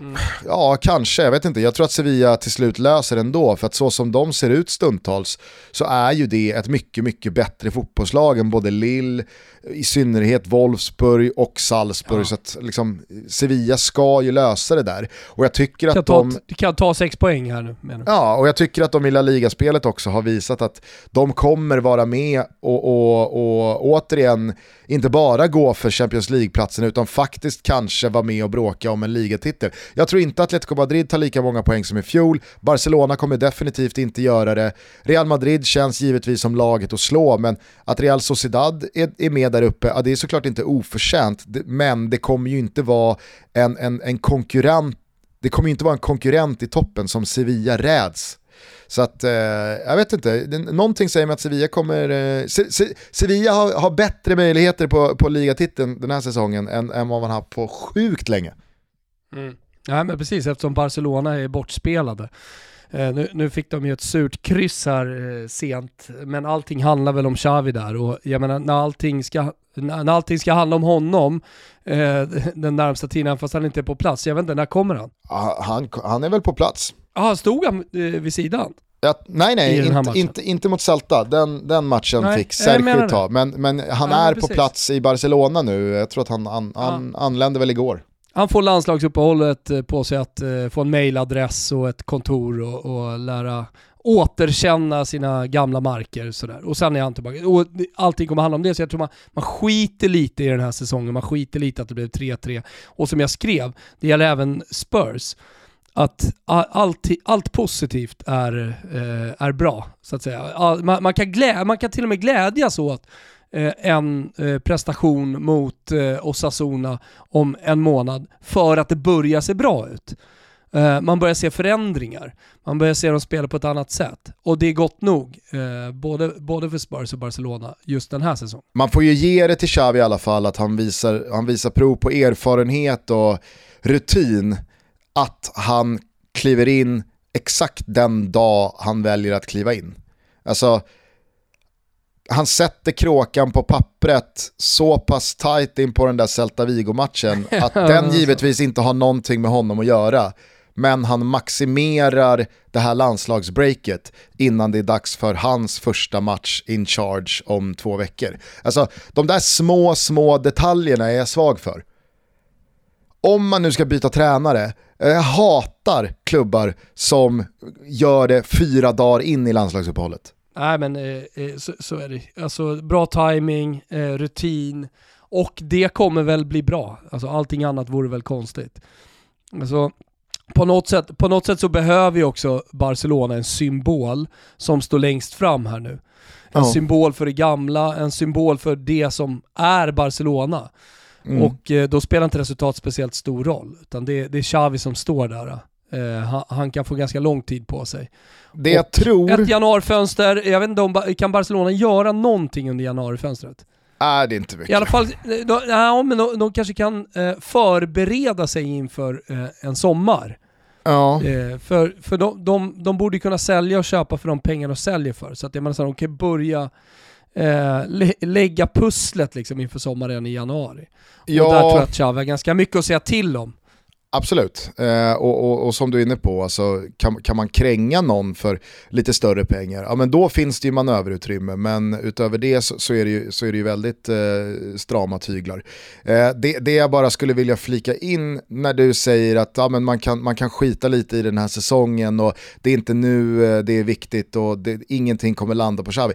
Mm. Ja, kanske. Jag vet inte. Jag tror att Sevilla till slut löser ändå. För att så som de ser ut stundtals så är ju det ett mycket, mycket bättre fotbollslag än både Lille, i synnerhet Wolfsburg och Salzburg. Ja. Så att liksom, Sevilla ska ju lösa det där. Och jag tycker att de... Du kan ta sex poäng här nu menar Ja, och jag tycker att de i La Liga-spelet också har visat att de kommer vara med och, och, och återigen inte bara gå för Champions League-platsen utan faktiskt kanske vara med och bråka om en ligatitel. Jag tror inte att Atletico Madrid tar lika många poäng som i fjol, Barcelona kommer definitivt inte göra det, Real Madrid känns givetvis som laget att slå, men att Real Sociedad är, är med där uppe, ja, det är såklart inte oförtjänt, men det kommer ju inte vara en, en, en konkurrent det kommer ju inte vara en konkurrent i toppen som Sevilla räds Så att, eh, jag vet inte, någonting säger mig att Sevilla kommer, eh, Se Se Sevilla har, har, bättre möjligheter på, på ligatiteln den här säsongen än, än vad man har på sjukt länge. Mm. Ja men precis, eftersom Barcelona är bortspelade. Eh, nu, nu, fick de ju ett surt kryss här eh, sent, men allting handlar väl om Xavi där och jag menar när allting ska, när allting ska handla om honom eh, den närmsta tiden, fast han inte är på plats. Jag vet inte, när kommer han? Han, han är väl på plats. Jaha, stod han eh, vid sidan? Ja, nej nej, inte, inte, inte, mot Celta, den, den matchen nej, fick Sergio ta. Men, men han ja, är på plats i Barcelona nu, jag tror att han, han, ja. han anlände väl igår. Han får landslagsuppehållet eh, på sig att eh, få en mailadress och ett kontor och, och, lära återkänna sina gamla marker sådär. Och sen är han tillbaka. Och allting kommer handla om det, så jag tror man, man skiter lite i den här säsongen, man skiter lite att det blev 3-3. Och som jag skrev, det gäller även Spurs, att allt, allt positivt är, eh, är bra, så att säga. Man, man, kan glä, man kan till och med glädjas åt Eh, en eh, prestation mot eh, Osasuna om en månad för att det börjar se bra ut. Man börjar se förändringar, man börjar se dem spela på ett annat sätt. Och det är gott nog, både, både för Spurs och Barcelona, just den här säsongen. Man får ju ge det till Xavi i alla fall, att han visar, han visar prov på erfarenhet och rutin. Att han kliver in exakt den dag han väljer att kliva in. Alltså, han sätter kråkan på pappret så pass tight in på den där Celta Vigo-matchen att den givetvis inte har någonting med honom att göra. Men han maximerar det här landslagsbreaket innan det är dags för hans första match in charge om två veckor. Alltså de där små, små detaljerna är jag svag för. Om man nu ska byta tränare, jag hatar klubbar som gör det fyra dagar in i landslagsuppehållet. Nej men eh, eh, så, så, är det. Alltså bra timing, eh, rutin och det kommer väl bli bra. Alltså allting annat vore väl konstigt. Alltså, på något, sätt, på något sätt så behöver ju också Barcelona en symbol som står längst fram här nu. En oh. symbol för det gamla, en symbol för det som är Barcelona. Mm. Och eh, då spelar inte resultat speciellt stor roll, utan det, det är Xavi som står där. Eh, han, kan få ganska lång tid på sig. Det jag tror... Ett januarifönster, jag vet inte om, kan Barcelona göra någonting under januarifönstret? Nej, det är inte mycket. I alla fall, de, ja, men de, de kanske kan eh, förbereda sig inför eh, en sommar. Ja. Eh, för för de, de, de borde kunna sälja och köpa för de pengar de säljer för. Så att jag menar så de kan börja eh, lä lägga pusslet liksom inför sommaren i januari. Ja. Och där tror jag att Xavi har ganska mycket att säga till om. Absolut, eh, och, och, och, som du är inne på, alltså, kan, kan man kränga någon för lite större pengar, ja men då finns det ju manöverutrymme, men utöver det så, så är, det ju, så är det ju väldigt eh, strama tyglar. Eh, det, det jag bara skulle vilja flika in när du säger att ja, men man, kan, man kan skita lite i den här säsongen och det är inte nu eh, det är viktigt och det, ingenting kommer landa på Xavi.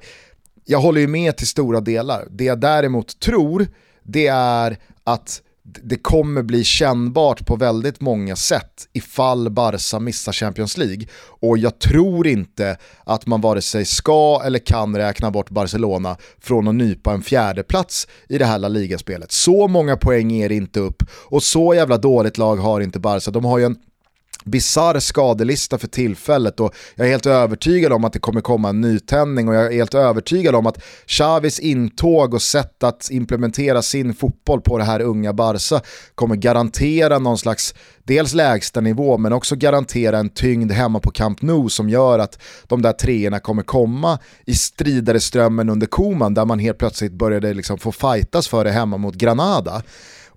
Jag håller ju med till stora delar. Det jag däremot tror, det är att det kommer bli kännbart på väldigt många sätt ifall Barca missar Champions League. Och jag tror inte att man vare sig ska eller kan räkna bort Barcelona från att nypa en fjärdeplats i det här La Liga-spelet. Så många poäng är det inte upp och så jävla dåligt lag har inte Barca. De har ju en bisarr skadelista för tillfället och jag är helt övertygad om att det kommer komma en nytändning och jag är helt övertygad om att Xavis intåg och sätt att implementera sin fotboll på det här unga Barca kommer garantera någon slags dels lägsta nivå men också garantera en tyngd hemma på Camp Nou som gör att de där treorna kommer komma i stridare strömmen under Koman där man helt plötsligt började liksom få fightas för det hemma mot Granada.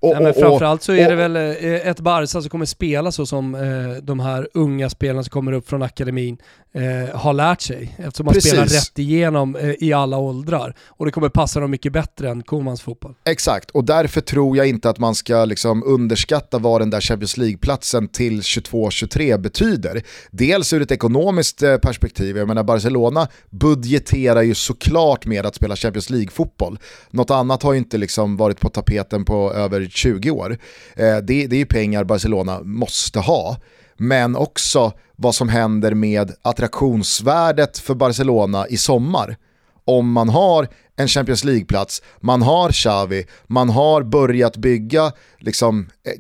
Och, Nej, men framförallt så är det väl eh, ett Barca som kommer spela så som eh, de här unga spelarna som kommer upp från akademin eh, har lärt sig. Eftersom man Precis. spelar rätt igenom i alla åldrar. Och det kommer passa dem mycket bättre än Komans fotboll. Exakt, och därför tror jag inte att man ska liksom underskatta vad den där Champions League-platsen till 22-23 betyder. Dels ur ett ekonomiskt perspektiv, jag menar Barcelona budgeterar ju såklart med att spela Champions League-fotboll. Något annat har ju inte liksom varit på tapeten på över 20 år. Eh, det, det är ju pengar Barcelona måste ha men också vad som händer med attraktionsvärdet för Barcelona i sommar. Om man har en Champions League-plats, man har Xavi, man har börjat bygga liksom, eh,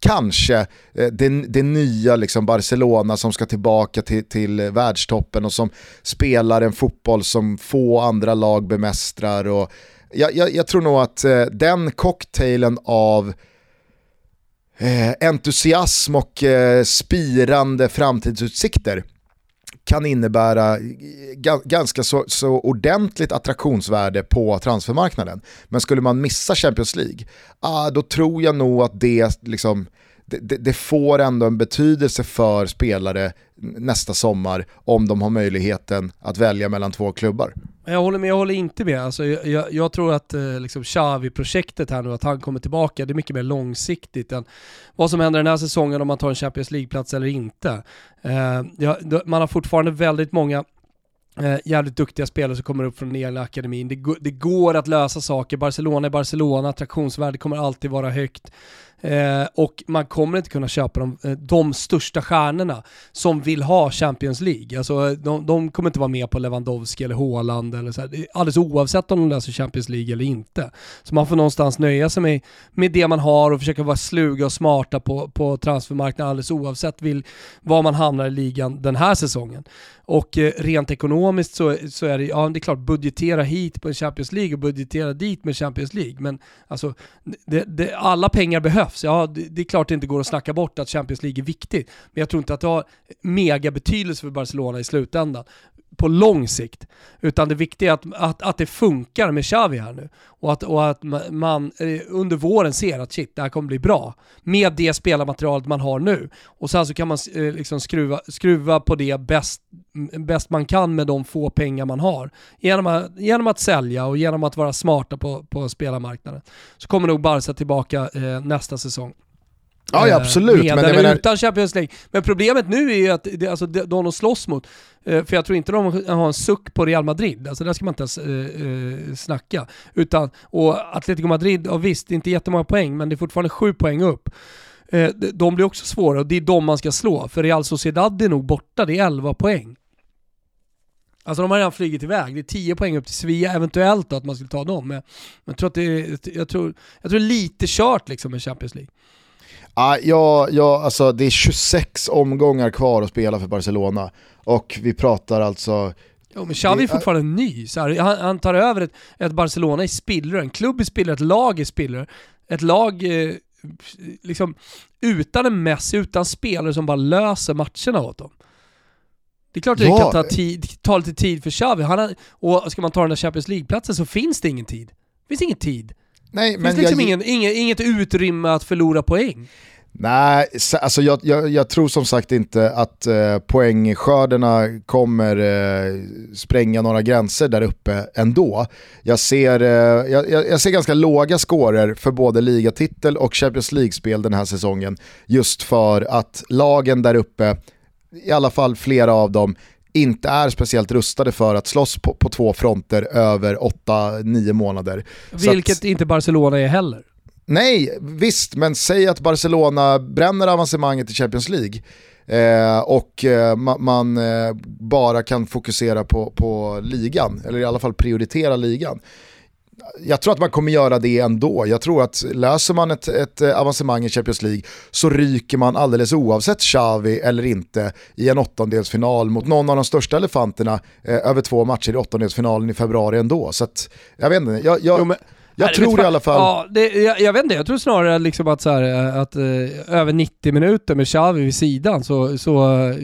kanske eh, det, det nya liksom Barcelona som ska tillbaka till, till eh, världstoppen och som spelar en fotboll som få andra lag bemästrar. Och jag, jag, jag tror nog att eh, den cocktailen av eh, entusiasm och eh, spirande framtidsutsikter kan innebära eh, ganska så, så ordentligt attraktionsvärde på transfermarknaden. Men skulle man missa Champions League, ah, då tror jag nog att det, liksom, det, det, får ändå en betydelse för spelare nästa sommar om de har möjligheten att välja mellan två klubbar. Jag håller med, jag håller inte med. Alltså, jag, jag, jag tror att eh, liksom Xavi-projektet här nu, att han kommer tillbaka, det är mycket mer långsiktigt än vad som händer den här säsongen om man tar en Champions League-plats eller inte. Eh, ja, man har fortfarande väldigt många Eh, jävligt duktiga spelare som kommer upp från den egna akademin. Det, det, går att lösa saker. Barcelona är Barcelona, attraktionsvärdet kommer alltid vara högt. Eh, och man kommer inte kunna köpa de, eh, de största stjärnorna som vill ha Champions League. Alltså, eh, de, de kommer inte vara med på Lewandowski eller Haaland eller så här. alldeles oavsett om de löser Champions League eller inte. Så man får någonstans nöja sig med, med det man har och försöka vara sluga och smarta på, på transfermarknaden alldeles oavsett vill, var man hamnar i ligan den här säsongen. Och eh, rent ekonomiskt så, så är det, ja det är klart, budgetera hit på en Champions League och budgetera dit med Champions League. Men alltså, det, det, alla pengar behövs. Ja, det, det, är klart det inte går att snacka bort att Champions League är viktigt. Men jag tror inte att det har mega betydelse för Barcelona i slutändan på lång sikt. Utan det viktiga är att, att, att det funkar med Xavi här nu. Och att, och att man eh, under våren ser att shit, det här kommer bli bra. Med det spelarmaterialet man har nu. Och sen så kan man eh, liksom skruva, skruva på det bäst, bäst man kan med de få pengar man har. Genom att, genom att sälja och genom att vara smarta på, på spelarmarknaden. Så kommer nog Barca tillbaka eh, nästa säsong. Ja, ja absolut. Med men eller menar... utan Champions League. Men problemet nu är ju att det, alltså, de de slåss mot, eh, för jag tror inte de har en suck på Real Madrid, alltså där ska man inte ens eh, eh, snacka. Utan, och Atletico Madrid, ja, visst, det är inte jättemånga poäng, men det är fortfarande sju poäng upp. Eh, de blir också svåra och det är de man ska slå, för Real Sociedad är nog borta, det är 11 poäng. Alltså de har redan flugit iväg, det är 10 poäng upp till Sevilla, eventuellt då att man skulle ta dem. Men jag tror att det är, jag tror, jag tror lite kört liksom med Champions League. Ah, ja, ja, alltså det är 26 omgångar kvar att spela för Barcelona och vi pratar alltså Jo men Xavi är fortfarande ny, så här, han, han, tar över ett, ett Barcelona i spillror, en klubb i spillror, ett lag i spillror. Ett lag eh, liksom utan en Messi, utan spelare som bara löser matcherna åt dem. Det är klart att ja. det kan ta, tid, ta lite tid för Xavi, han har, och ska man ta den där Champions League-platsen så finns det ingen tid. Det finns ingen tid. Nej, det finns liksom jag... ingen, inget, inget utrymme att förlora poäng. Nej, alltså jag, jag, jag, tror som sagt inte att eh, poängskörderna kommer eh, spränga några gränser där uppe ändå. Jag ser, eh, jag, jag, ser ganska låga scorer för både ligatitel och Champions League-spel den här säsongen. Just för att lagen där uppe, i alla fall flera av dem, inte är speciellt rustade för att slåss på, på två fronter över 8-9 månader. Vilket att, inte Barcelona är heller. Nej, visst, men säg att Barcelona bränner avancemanget i Champions League eh, och eh, ma man eh, bara kan fokusera på, på ligan, eller i alla fall prioritera ligan jag tror att man kommer göra det ändå. Jag tror att löser man ett, ett eh, avancemang i Champions League så ryker man alldeles oavsett Xavi eller inte i en åttondelsfinal mot någon av de största elefanterna eh, över två matcher i åttondelsfinalen i februari ändå. Så att, jag vet inte, jag, jag, jo, men, jag Nej, tror i alla fall... Ja, det, jag, jag, vet inte, jag tror snarare liksom att, så här, eh, att uh, över 90 minuter med Xavi vid sidan så, så uh,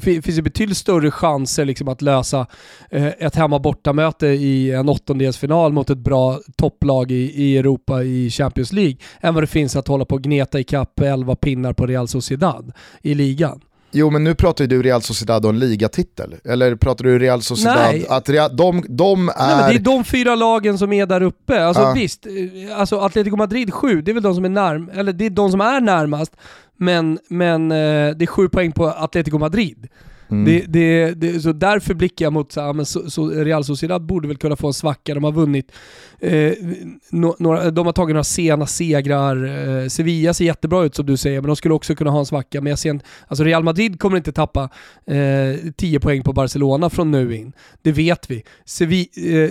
finns det betydligt större chanser liksom att lösa uh, ett hemma-borta-möte i en åttondelsfinal mot ett bra topplag i, i Europa i Champions League än vad det finns att hålla på och gneta ikapp 11 pinnar på Real Sociedad i ligan. Jo men nu pratar ju du Real Sociedad en ligatitel. Eller pratar du Real Sociedad, Nej. att Real, de, de är... Nej, men det är de fyra lagen som är där uppe. Alltså ja. visst, eh, alltså Atletico Madrid 7, det är väl de som är närm eller det är de som är närmast. Men, men eh, det är sju poäng på Atletico Madrid. Mm. Det, det, det, så därför blickar jag mot så, men så, så Real Sociedad borde väl kunna få en svacka. De har vunnit, eh, no, några, de har tagit några sena segrar. Eh, Sevilla ser jättebra ut som du säger, men de skulle också kunna ha en svacka. Men jag ser en, alltså Real Madrid kommer inte tappa eh, 10 poäng på Barcelona från nu in. Det vet vi. Sevi, eh,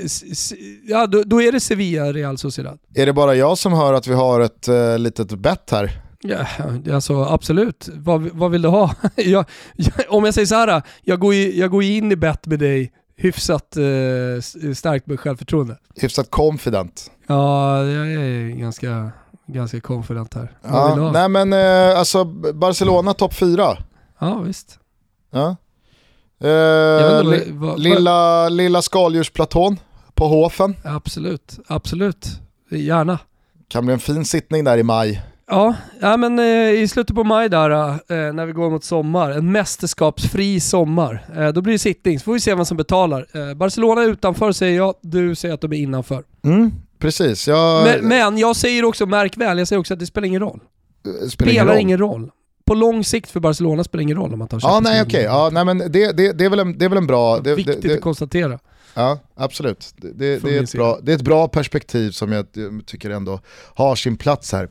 ja, då, då, är det Sevilla, Real Sociedad. Är det bara jag som hör att vi har ett eh, litet bett här? Ja, alltså absolut. Vad, vad vill du ha? jag, jag, om jag säger så här, jag går, ju, jag går in i bett med dig hyfsat eh, starkt med självförtroende. Hyfsat confident. Ja, jag är ganska, ganska confident här. Ja, nej men eh, alltså Barcelona topp fyra. Ja, visst. Ja. Eh, li, vad, lilla, lilla skaldjursplatån på Hofen. Absolut, absolut. Gärna. Kan bli en fin sittning där i maj. Ja, ja men eh, i slutet på maj där, eh, när vi går mot sommar, en mästerskapsfri sommar, eh, då blir det sittning, så får vi se vem som betalar. Barcelona är utanför säger jag, du säger att de är innanför. Mm, precis. Jag... Men, men, jag säger också, märk väl, jag säger också att det spelar ingen roll. Spelar, spelar ingen, roll. ingen roll. På lång sikt för Barcelona spelar ingen roll om man tar Ja, nej okej. Okay. Ja, nej, men det, det, det, är väl en, det är väl en bra... Det, Viktigt det, att konstatera. Ja, absolut. Det, det, det är ett bra, det är ett bra perspektiv som jag tycker ändå har sin plats här.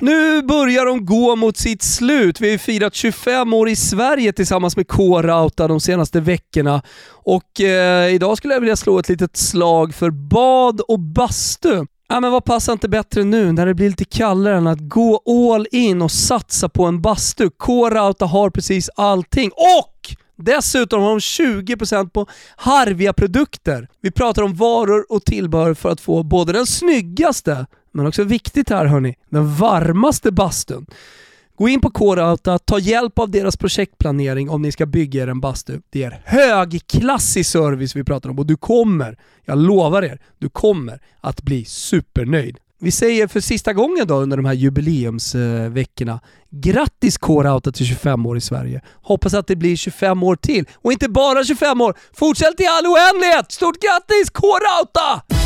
Nu börjar de gå mot sitt slut. Vi har ju firat 25 år i Sverige tillsammans med K-Rauta de senaste veckorna. Och eh, idag skulle jag vilja slå ett litet slag för bad och bastu. Ja, men vad passar inte bättre nu när det blir lite kallare än att gå all in och satsa på en bastu? K-Rauta har precis allting. Och Dessutom har de 20% på Harvia produkter. Vi pratar om varor och tillbehör för att få både den snyggaste, men också viktigt här hörni, den varmaste bastun. Gå in på K-Rauta, ta hjälp av deras projektplanering om ni ska bygga er en bastu. Det är högklassig service vi pratar om och du kommer, jag lovar er, du kommer att bli supernöjd. Vi säger för sista gången då under de här jubileumsveckorna, grattis K-Rauta till 25 år i Sverige. Hoppas att det blir 25 år till. Och inte bara 25 år, fortsätt i all oändlighet! Stort grattis K-Rauta!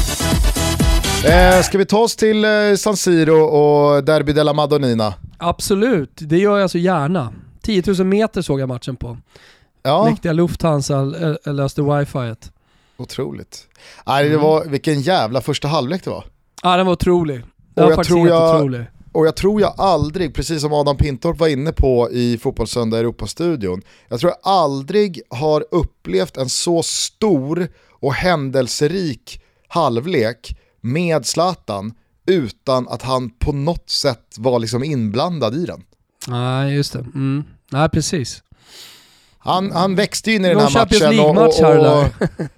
Eh, ska vi ta oss till eh, San Siro och Derby della Madonnina? Absolut, det gör jag så gärna. 10 000 meter såg jag matchen på. Ja. Mäktiga Lufthansa löste wifi. Otroligt. Nej, det var, vilken jävla första halvlek det var. Ja den var otrolig. Den och var jag tror jag, otrolig. Och jag tror jag aldrig, precis som Adam Pintorp var inne på i Fotbollssöndag Europastudion, jag tror jag aldrig har upplevt en så stor och händelserik halvlek med Zlatan utan att han på något sätt var liksom inblandad i den. Nej, just det. Mm. Nej, precis. Han, han växte in i den här matchen och, och, och,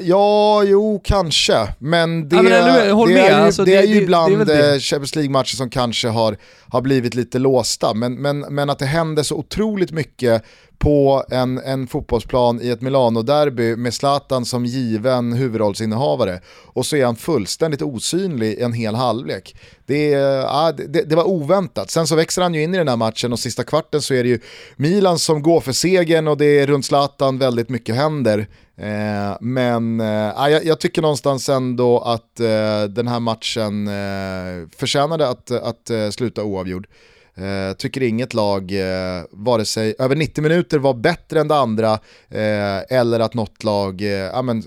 Ja, jo kanske. Men det, ja, men nu, det, är, ju, alltså, det, det är ju ibland det, eh, Champions League-matcher som kanske har, har blivit lite låsta. Men, men, men att det händer så otroligt mycket på en, en fotbollsplan i ett Milano-derby med Zlatan som given huvudrollsinnehavare och så är han fullständigt osynlig en hel halvlek. Det, ja, det, det, var oväntat. Sen så växer han ju in i den här matchen och sista kvarten så är det ju Milan som går för segern och det är runt Zlatan väldigt mycket händer. Eh, men eh, jag, jag, tycker någonstans ändå att eh, den här matchen eh, förtjänade att, att eh, sluta oavgjord. Eh, tycker inget lag, eh, vare sig över 90 minuter var bättre än det andra eh, eller att något lag eh, ja, men,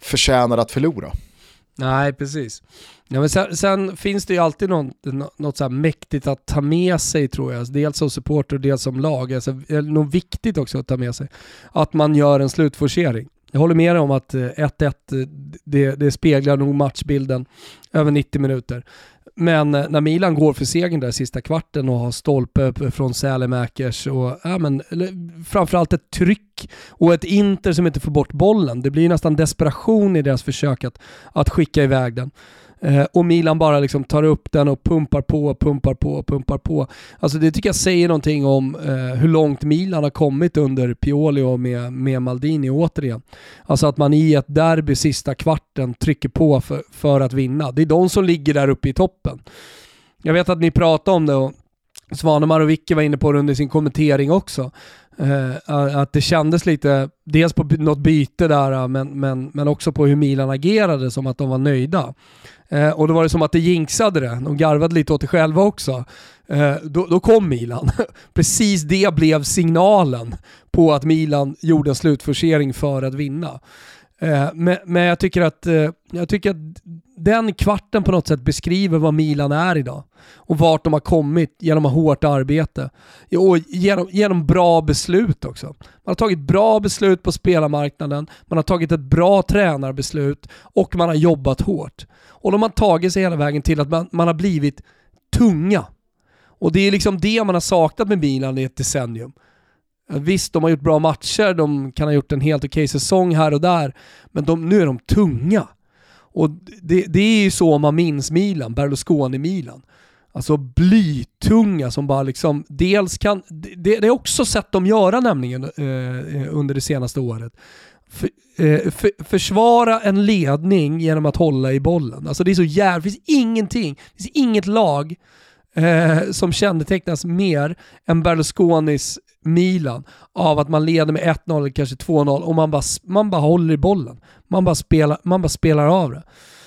förtjänar att förlora. Nej, precis. Ja, men sen, sen, finns det ju alltid något, något så mäktigt att ta med sig tror jag. Dels som supporter och dels som lag. Alltså, det är nog viktigt också att ta med sig. Att man gör en slutforcering. Jag håller med dig om att eh, 1-1, eh, det, det speglar nog matchbilden över 90 minuter. Men eh, när Milan går för segern där sista kvarten och har stolpe från Sälemäkers och ja, men, framförallt ett tryck och ett Inter som inte får bort bollen. Det blir nästan desperation i deras försök att, att skicka iväg den. Eh, och Milan bara liksom tar upp den och pumpar på, pumpar på, pumpar på. Alltså det tycker jag säger någonting om eh, hur långt Milan har kommit under Pioli och med, med Maldini återigen. Alltså att man i ett derby sista kvarten trycker på för, för att vinna. Det är de som ligger där uppe i toppen. Jag vet att ni pratade om det och Svanemar och Vicky var inne på det under sin kommentering också. Uh, att det kändes lite, dels på något byte där, eh, men, men, men också på hur Milan agerade, som att de var nöjda. Uh, och då var det som att det jinxade det, de garvade lite åt det själva också. Uh, då, då, kom Milan. Precis det blev signalen på att Milan gjorde en slutforcering för att vinna. Men, men, jag tycker att, jag tycker att den kvarten på något sätt beskriver vad Milan är idag och vart de har kommit genom hårt arbete. Och genom, genom bra beslut också. Man har tagit bra beslut på spelarmarknaden, man har tagit ett bra tränarbeslut och man har jobbat hårt. Och de har tagit sig hela vägen till att man, man har blivit tunga. Och det är liksom det man har saknat med Milan i ett decennium. Visst, de har gjort bra matcher, de kan ha gjort en helt okej okay säsong här och där, men de, nu är de tunga. Och det, det är ju så man minns Milan, Berlusconi-Milan. Alltså blytunga som bara liksom, dels kan, det, det är också sett dem göra nämligen eh, under det senaste året. För, eh, för, försvara en ledning genom att hålla i bollen. Alltså det är så jävla, det finns ingenting, det finns inget lag eh, som kännetecknas mer än Berlusconis Milan av att man leder med 1-0 eller kanske 2-0 och man bara, man bara håller i bollen. Man bara, spelar, man bara spelar av det.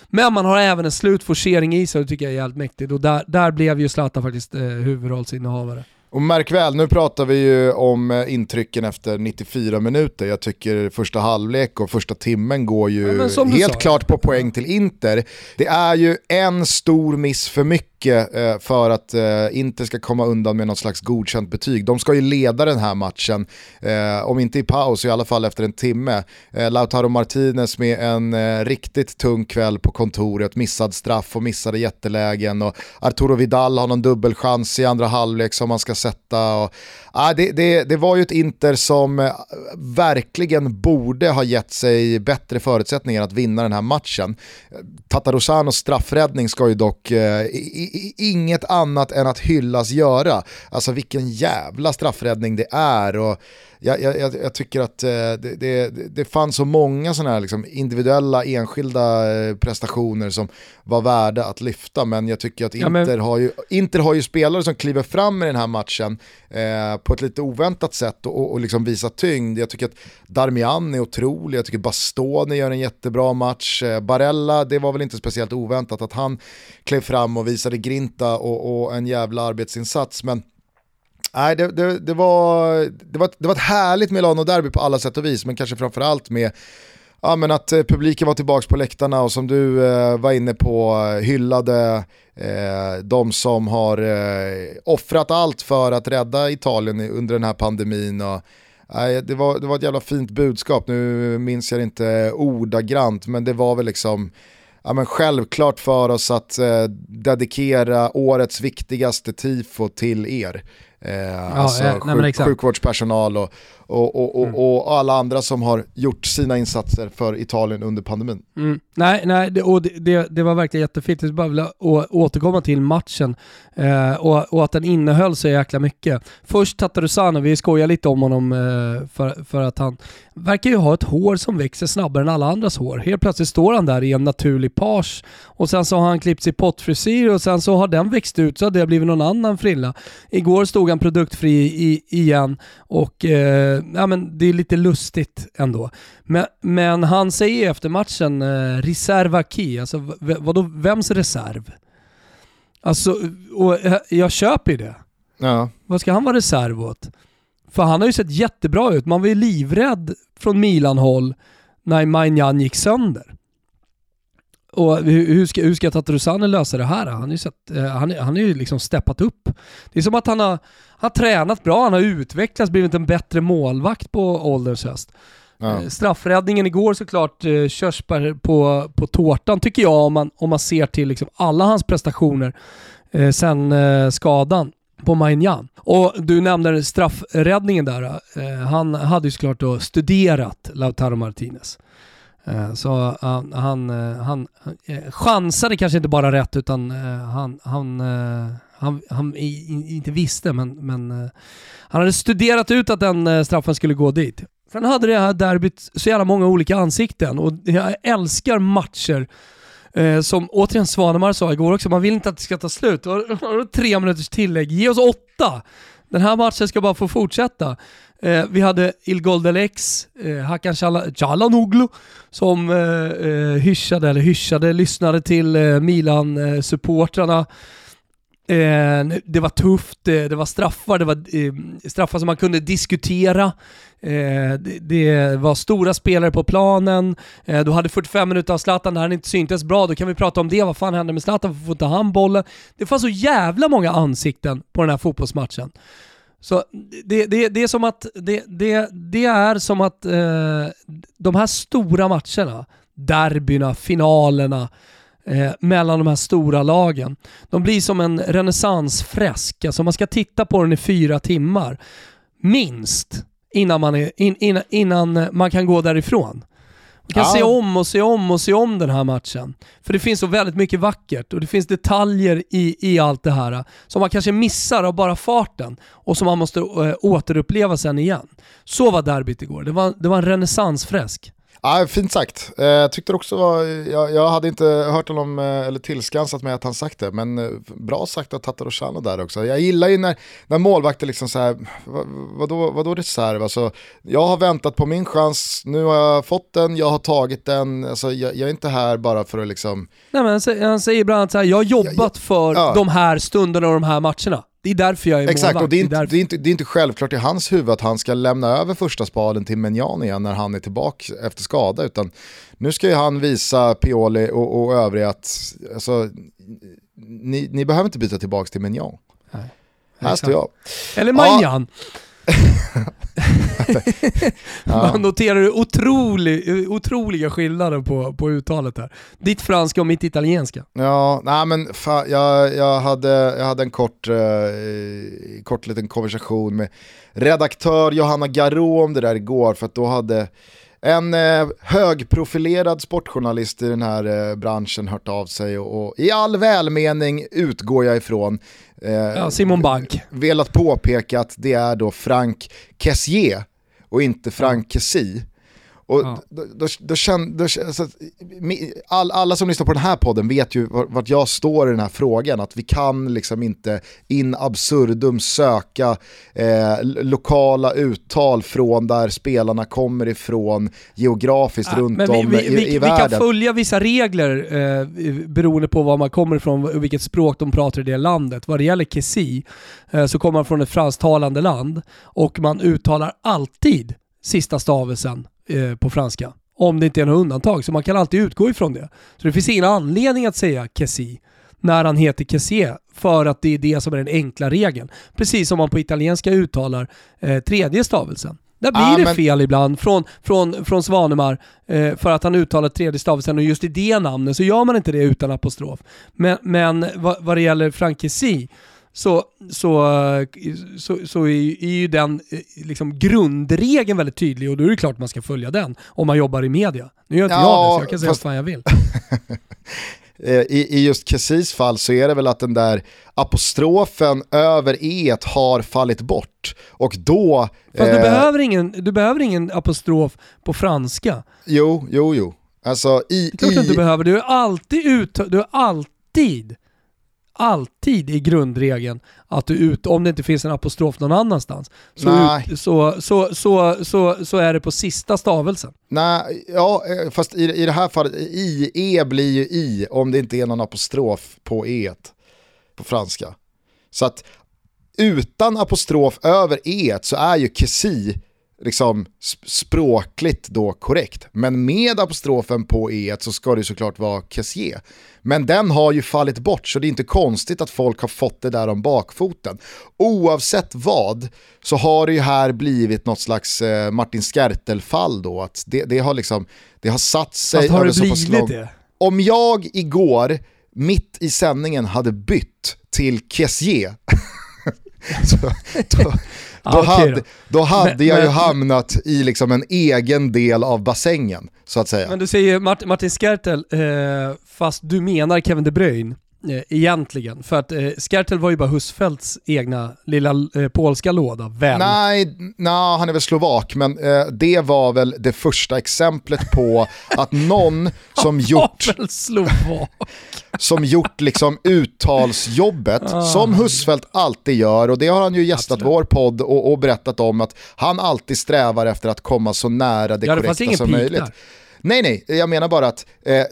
Men man har även en slutforcering i sig och det tycker jag är jävligt mäktigt och där, där blev ju Zlatan faktiskt eh, huvudrollsinnehavare. Och märk väl, nu pratar vi ju om eh, intrycken efter 94 minuter. Jag tycker första halvlek och första timmen går ju ja, helt sa, klart på poäng till Inter. Det är ju en stor miss för mycket mycket eh, för att eh, Inter ska komma undan med något slags godkänt betyg. De ska ju leda den här matchen, eh, om inte i paus i alla fall efter en timme. Eh, Lautaro Martinez med en eh, riktigt tung kväll på kontoret, missad straff och missade jättelägen och Arturo Vidal har någon dubbelchans i andra halvlek som man ska sätta. Och, ah, det, det, det var ju ett Inter som eh, verkligen borde ha gett sig bättre förutsättningar att vinna den här matchen. Tatarosanos straffräddning ska ju dock inget annat än att hyllas göra. Alltså vilken jävla straffräddning det är. Och jag, jag, jag tycker att eh, det, det, det fanns så många sådana här liksom individuella, enskilda eh, prestationer som var värda att lyfta. Men jag tycker att Inter, ja, men... har, ju, Inter har ju spelare som kliver fram i den här matchen eh, på ett lite oväntat sätt och, och, liksom visar tyngd. Jag tycker att Darmian är otrolig, jag tycker Bastoni gör en jättebra match. Eh, Barella, det var väl inte speciellt oväntat att han klev fram och visade grinta och, och en jävla arbetsinsats. Men Nej, det, det, det, var, det, var, det var ett härligt Milano-derby på alla sätt och vis, men kanske framförallt med ja, men att eh, publiken var tillbaka på läktarna och som du eh, var inne på eh, hyllade eh, de som har eh, offrat allt för att rädda Italien under den här pandemin. Och, nej, det, var, det var ett jävla fint budskap, nu minns jag inte ordagrant, men det var väl liksom ja, men självklart för oss att eh, dedikera årets viktigaste tifo till er. Eh, ja, alltså eh, sjuk, sjukvårdspersonal och, och, och, mm. och, alla andra som har gjort sina insatser för Italien under pandemin. Mm. Nej, nej det, och det, det, var verkligen jättefint. Jag bara vill återkomma till matchen eh, och, och, att den innehöll så jäkla mycket. Först Tatarusano, vi skojar lite om honom eh, för, för att han verkar ju ha ett hår som växer snabbare än alla andras hår. Helt plötsligt står han där i en naturlig page och sen så har han klippt sig pottfrisyr och sen så har den växt ut så har det blivit någon annan frilla. Igår stod han produktfri i, igen och eh, ja, men det är lite lustigt ändå. Men, men han säger efter matchen, eh, reserva key, alltså vadå, vems reserv? Alltså, och jag köper ju det. Ja. Vad ska han vara reserv åt? För han har ju sett jättebra ut. Man var ju livrädd från Milan-håll när Maignan gick sönder. Och hur ska, hur ska Tatarusane lösa det här? Han har ju, sett, eh, han, han är ju liksom steppat upp. Det är som att han har, har tränat bra, han har utvecklats, blivit en bättre målvakt på ålderns höst. Ja. Eh, straffräddningen igår såklart, eh, körsbär på, på tårtan tycker jag om man, om man ser till liksom alla hans prestationer eh, sen eh, skadan på Maignan. Och du nämnde straffräddningen där. Eh, han hade ju såklart då studerat Lautaro Martinez. Eh, så eh, han, eh, han, han chansade kanske inte bara rätt utan han, han, han, han inte visste men, men han hade studerat ut att den straffen skulle gå dit. Sen hade det här derbyt så jävla många olika ansikten och jag älskar matcher Eh, som återigen Svanemar sa igår också, man vill inte att det ska ta slut. Och, tre minuters tillägg, ge oss åtta! Den här matchen ska bara få fortsätta. Eh, vi hade Ilgoldelex, eh, Hakan Çalhanoğlu som eh, eh, hyschade, eller hyschade, lyssnade till eh, Milan-supportrarna. Eh, det var tufft, eh, det var straffar, det var eh, straffar som man kunde diskutera. Eh, det, det, var stora spelare på planen, eh, du hade 45 minuter av Zlatan där han inte syntes bra, då kan vi prata om det. Vad fan hände med Zlatan? Varför får inte han bollen? Det fanns så jävla många ansikten på den här fotbollsmatchen. Så det, det, det är som att, det, det, det är som att eh, de här stora matcherna, derbyna, finalerna, eh, mellan de här stora lagen. De blir som en renässansfresk, alltså man ska titta på den i fyra timmar, minst, innan man, är, in, in, innan man kan gå därifrån. Man kan ja. se om och se om och se om den här matchen. För det finns så väldigt mycket vackert och det finns detaljer i, i allt det här som man kanske missar av bara farten och som man måste äh, återuppleva sen igen. Så var derbyt igår. Det var, det var en renässansfräsk. Ja, fint sagt. Jag eh, tyckte också var, jag, jag, hade inte hört honom eh, eller tillskansat mig att han sagt det, men eh, bra sagt av Tatarosano där också. Jag gillar ju när, när målvakter liksom så här, vad, vadå, vadå reserv? Alltså, jag har väntat på min chans, nu har jag fått den, jag har tagit den, alltså, jag, jag är inte här bara för att liksom... Nej men han säger, han säger bland annat så här, jag har jobbat jag, för ja. de här stunderna och de här matcherna. Det är därför jag är Exakt, målvakt. och det är, inte, det, är inte, det är inte självklart i hans huvud att han ska lämna över första spalen till Menjan igen när han är tillbaka efter skada, utan nu ska ju han visa Pioli och, och övriga att alltså, ni, ni behöver inte byta tillbaka till Menjan. Här står jag. Eller Manjan. Ja. Man noterar otrolig, otroliga skillnader på, på uttalet här. Ditt franska och mitt italienska. Ja, nej men fa, jag, jag, hade, jag hade en kort, eh, kort liten konversation med redaktör Johanna Garå om det där igår, för att då hade en eh, högprofilerad sportjournalist i den här eh, branschen hört av sig och, och, i all välmening utgår jag ifrån eh, ja, Simon Bank. velat påpeka att det är då Frank Kessier och inte Frank Kessie. Och ja. då, då, då, känn, då alltså, all, alla som lyssnar på den här podden vet ju vart jag står i den här frågan, att vi kan liksom inte in absurdum söka eh, lokala uttal från där spelarna kommer ifrån geografiskt ja, runt om vi, vi, i, i världen. Vi kan följa vissa regler eh, beroende på var man kommer ifrån och vilket språk de pratar i det landet. Vad det gäller Kessie eh, så kommer man från ett fransktalande land och man uttalar alltid sista stavelsen Eh, på franska. Om det inte är något undantag, så man kan alltid utgå ifrån det. Så det finns ingen anledning att säga Kessi när han heter Kessier, för att det är det som är den enkla regeln. Precis som man på italienska uttalar eh, tredje stavelsen. Där blir ah, det men... fel ibland från, från, från Svanemar eh, för att han uttalar tredje stavelsen och just i det namnet så gör man inte det utan apostrof. Men, men vad, vad det gäller Frank Kessie så, så, så, så är, ju den eh, liksom grundregeln väldigt tydlig och då är det klart man ska följa den om man jobbar i media. Nu gör inte ja, jag det så jag kan säga fast... vad fan jag vill. Eh, I, I just Kessis fall så är det väl att den där apostrofen över e har fallit bort. Och då... Fast eh... du, behöver ingen, du behöver ingen apostrof på franska. Jo, jo, jo. Alltså i... Det är klart i... du behöver, du är alltid ut, du är alltid alltid i grundregeln att du ut, om det inte finns en apostrof någon annanstans, så, ut, så, så, så, så, så är det på sista stavelsen. Nej, ja, eh, fast i, i det här fallet, i, e blir ju i om det inte är någon apostrof på e på franska. Så att utan apostrof över e så är ju kesi liksom språkligt då korrekt. Men med apostrofen på e så ska det såklart vara Kessier. Men den har ju fallit bort så det är inte konstigt att folk har fått det där om bakfoten. Oavsett vad så har det ju här blivit något slags eh, Martin Skertel-fall då. Att det, det, har liksom, det har satt sig Fast har det blivit lång... det? Om jag igår mitt i sändningen hade bytt till Kessier så, då, då, ah, hade, då. då hade men, jag men, ju hamnat i liksom en egen del av bassängen, så att säga. Men du säger Martin, Skertel, eh, fast du menar Kevin De Bruyne egentligen. För att eh, Skertel var ju bara Husfeldts egna lilla eh, polska låda, väl? Nej, nej, han är väl slovak, men eh, det var väl det första exemplet på att någon som gjort... Som gjort liksom uttalsjobbet, ah. som Husfeldt alltid gör, och det har han ju gästat Absolut. vår podd och, och, berättat om att han alltid strävar efter att komma så nära det ja, korrekta det som möjligt. Där. Nej, nej, jag menar bara att eh, eh,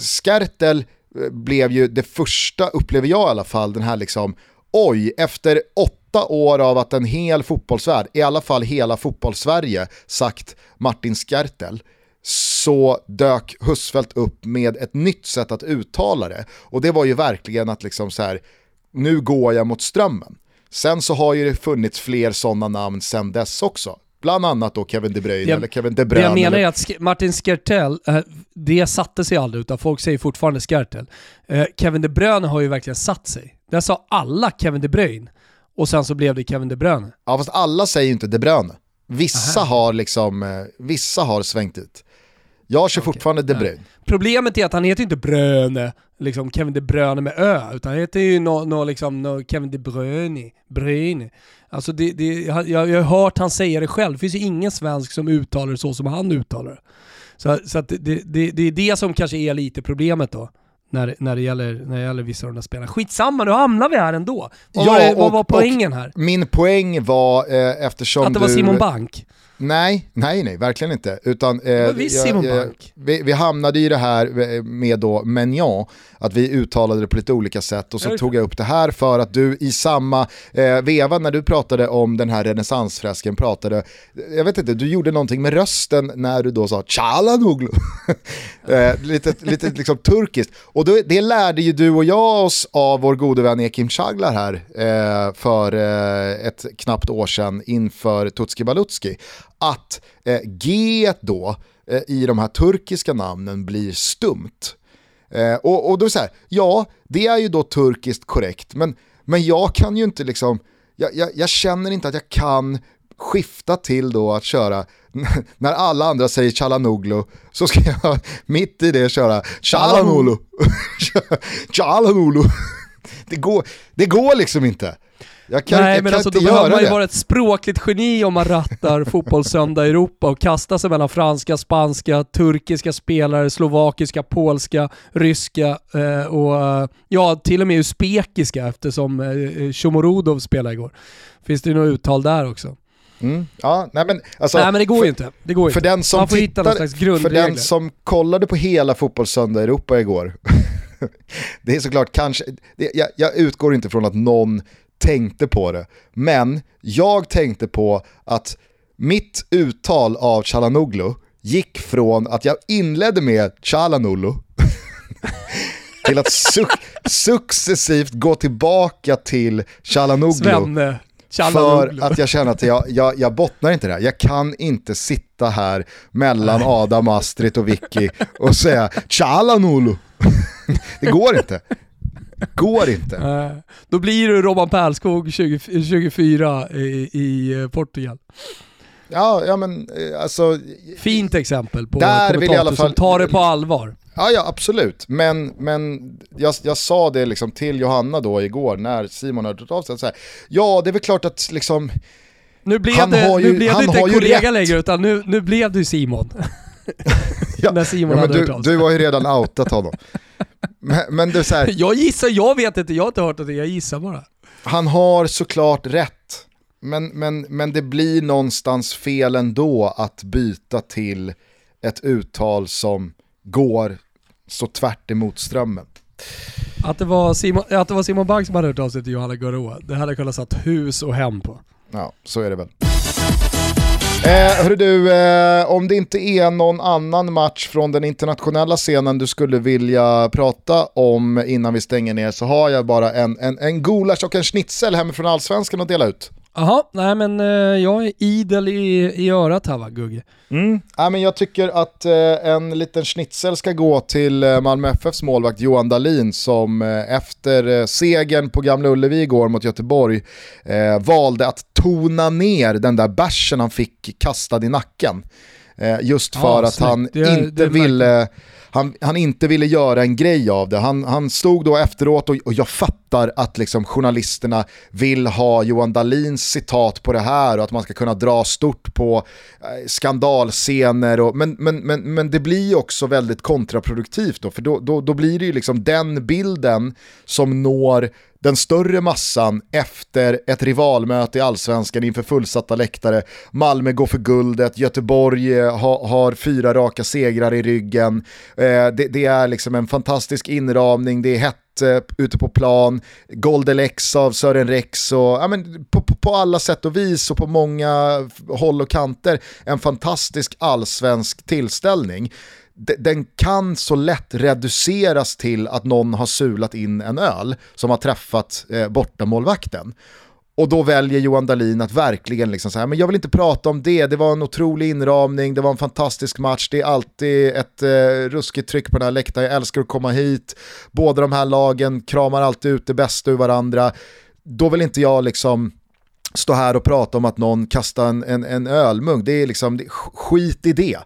Skertel eh, blev ju det första, upplever jag i alla fall, den här liksom, oj, efter åtta år av att en hel fotbollsvärld, i alla fall hela fotbollssverige, sagt Martin Skertel, så dök Husfeldt upp med ett nytt sätt att uttala det. Och det var ju verkligen att liksom så här, nu går jag mot strömmen. Sen så har ju det funnits fler sådana namn sen dess också bland annat då Kevin De Bruyne Jag- eller Kevin De Det Bruyne. jag menar är att Sk- Martin Skertel, eh, det satte sig aldrig utan folk säger fortfarande Skertel. Eh, Kevin De Bruyne har ju verkligen satt sig. Där sa alla Kevin De Bruyne och sen så blev det Kevin De Bruyne. Ja fast alla säger ju inte De Bruyne. Vissa har liksom, eh, vissa har svängt ut. Jag kör fortfarande De. Bruyne. Problemet är att han heter inte Bröne, liksom Kevin De Bruyne med Ö, utan han heter ju nå nå liksom, nå Kevin De Bruyne, Bruyne. Alltså det, det, jag, jag har hört han säga det själv, det finns ju ingen svensk som uttalar det så som han uttalar det. Så, så det, det, det är det som kanske är lite problemet då. När, när, det gäller, när det gäller vissa av de där spelarna. Skitsamma, nu hamnar vi här ändå. Vad, Ja, var, det, vad och- var poängen här? Min poäng var eh, eftersom Att det var du... Simon Bank? Nej, nej, nej, verkligen inte. Utan, eh, visst Simon Bank. vi, vi hamnade i det här eh, med då Menjan, att vi uttalade det på lite olika sätt och så Ja, tog jag upp det här för att du i samma eh, veva när du pratade om den här renässansfresken pratade, jag vet inte, du gjorde någonting med rösten när du då sa Çalhanoğlu. eh, lite lite liksom turkiskt. Och då, det lärde ju du och jag oss av vår gode vän Ekim Çağlar här eh, för eh, ett knappt år sedan inför Tutski Balutski. Att eh, G då eh, i de här turkiska namnen blir stumt. Eh, och, och då är det så här, ja, det är ju då turkiskt korrekt, men, men jag kan ju inte liksom, jag, jag, jag känner inte att jag kan skifta till då att köra, när alla andra säger Chalanoglu, så ska jag mitt i det köra Chalanoglu. Chalanoglu. Det går, det går liksom inte. Jag kan, Nej jag men kan alltså inte då behöver man ju det. vara ett språkligt geni om man rattar fotbollssöndag i Europa och kastar sig mellan franska, spanska, turkiska spelare, slovakiska, polska, ryska eh, och eh, ja, till och med usbekiska eftersom eh, Shomorodov spelade igår. Finns det ju något uttal där också? Mm. Ja, nej men, alltså, Nej men det går för- ju inte. Det går För inte. den, som Man får hitta någon slags för grundregler. den som kollade på hela fotbollssöndag Europa igår, det är såklart kanske, det, jag, jag utgår inte från att någon tänkte på det, men jag tänkte på att mitt uttal av Çalhanoğlu gick från att jag inledde med Çalhanoğlu till att suc- successivt gå tillbaka till Çalhanoğlu Svenne, för att jag känner att jag, jag, jag bottnar inte där. Jag kan inte sitta här mellan Adam, Astrid och Vicky och säga Çalhanoğlu. Det går inte. Går inte. Då blir du Robban Pärlskog 20, 24 i, i eh, Portugal. Ja, ja men eh, alltså, Fint exempel på Där vill jag i alla kommentator som fall- tar det på allvar. ja ja absolut. Men, men jag, jag sa det liksom till Johanna då igår när Simon hade hört av sig. Så här, ja, det är väl klart att liksom, Nu blev Han det, har ju- nu blev han det inte en kollega längre utan nu, nu blev du Simon. ja, När Simon ja, hade hört du, av sig. du har ju redan outat honom. Men, men är så här, Jag gissar, jag vet inte, jag har inte hört det, jag gissar bara. han har såklart rätt. Men, men, men det blir någonstans fel ändå att byta till ett uttal som går så tvärt emot strömmen. Att det var Simon, att det var Simon Bank som hade hört av sig till Johanna Garoa, det hade jag kunnat satt hus och hem på. Ja, så är det väl. Eh, hörru du, eh, om det inte är någon annan match från den internationella scenen du skulle vilja prata om innan vi stänger ner så har jag bara en, en, en gulasch och en schnitzel hemifrån allsvenskan att dela ut. Jaha, nej men eh, jag är idel i, i örat här va, Gugge. Ja, men jag tycker att eh, en liten schnitzel ska gå till eh, Malmö FFs målvakt Johan Dahlin som efter segern på Gamla Ullevi igår mot Göteborg eh, valde att tona ner den där bärsen han fick kastad i nacken. Eh, just för Ja, att han Det inte det ville han, han inte ville göra en grej av det. Han, han stod då efteråt och, och jag fattar att liksom journalisterna vill ha Johan Dahlins citat på det här och att man ska kunna dra stort på eh, skandalscener. Och, men, men, men, men det blir också väldigt kontraproduktivt då, för då, då, då blir det ju liksom den bilden som når den större massan efter ett rivalmöte i allsvenskan inför fullsatta läktare. Malmö går för guldet, Göteborg eh, ha, har fyra raka segrar i ryggen. Eh, det, det är liksom en fantastisk inramning, det är hett eh, ute på plan, Golden X av Sören Rex och ja, men på, på, på alla sätt och vis och på många håll och kanter en fantastisk allsvensk tillställning den kan så lätt reduceras till att någon har sulat in en öl som har träffat eh, bortamålvakten. Och då väljer Johan Dahlin att verkligen liksom säga, men jag vill inte prata om det, det var en otrolig inramning, det var en fantastisk match, det är alltid ett eh, ruskigt tryck på den här läktaren, jag älskar att komma hit, båda de här lagen kramar alltid ut det bästa ur varandra. Då vill inte jag liksom stå här och prata om att någon kastar en, en, en ölmugg, det är liksom, det, skit i det.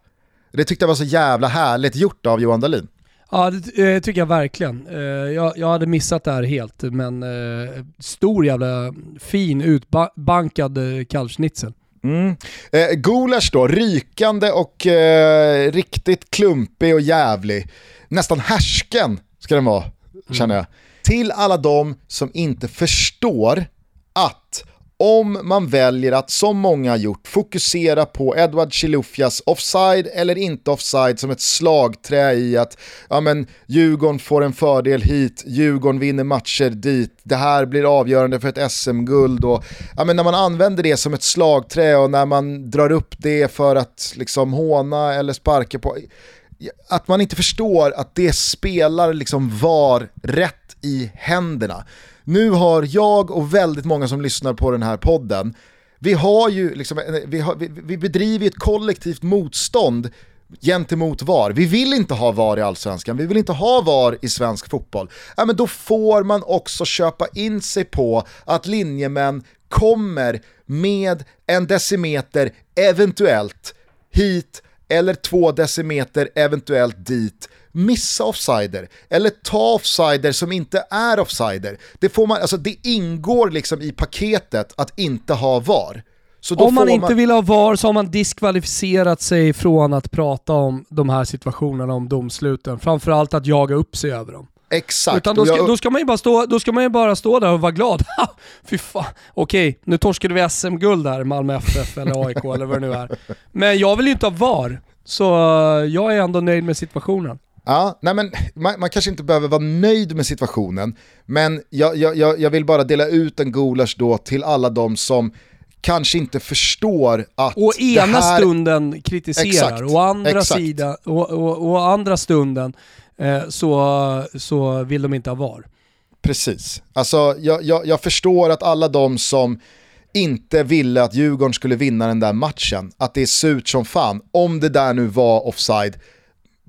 Det tyckte jag var så jävla härligt gjort av Johan Dahlin. Ja det eh, tycker jag verkligen. Eh, jag, jag hade missat det här helt men eh, stor jävla fin utbankad kalvschnitzel. Mm. Eh, gulasch då, rykande och eh, riktigt klumpig och jävlig. Nästan härsken ska den vara, mm. känner jag. Till alla de som inte förstår att om man väljer att, som många har gjort, fokusera på Edward Chilufyas offside eller inte offside som ett slagträ i att ja, men, Djurgården får en fördel hit, Djurgården vinner matcher dit, det här blir avgörande för ett SM-guld. Och, ja, men när man använder det som ett slagträ och när man drar upp det för att liksom håna eller sparka på, att man inte förstår att det spelar liksom var rätt i händerna. Nu har jag och väldigt många som lyssnar på den här podden, vi har ju liksom, eh, vi, har, vi, vi bedriver ett kollektivt motstånd gentemot VAR. Vi vill inte ha VAR i allsvenskan, vi vill inte ha VAR i svensk fotboll. Ja, men då får man också köpa in sig på att linjemän kommer med en decimeter eventuellt hit eller två decimeter eventuellt dit missa offsider eller ta offsider som inte är offsider. Det, får man, alltså det ingår liksom i paketet att inte ha VAR. om man inte man... vill ha VAR så har man diskvalificerat sig från att prata om de här situationerna, om domsluten. Framförallt att jaga upp sig över dem. Exakt. Utan då ska, då, ska man ju bara stå, då ska man ju bara stå där och vara glad. Fy fan. Okej, nu torskade vi SM-guld där, Malmö FF eller AIK eller vad det nu är. Men jag vill ju inte ha VAR, så jag är ändå nöjd med situationen. Ja, nej men, man, man, kanske inte behöver vara nöjd med situationen, men jag, jag, jag vill bara dela ut en gulasch då till alla de som kanske inte förstår att Å ena här... stunden kritiserar, exakt, å andra, sida, och, och, och andra stunden eh, så, så vill de inte ha VAR. Precis. Alltså, jag, jag, jag förstår att alla de som inte ville att Djurgården skulle vinna den där matchen, att det är surt som fan, om det där nu var offside,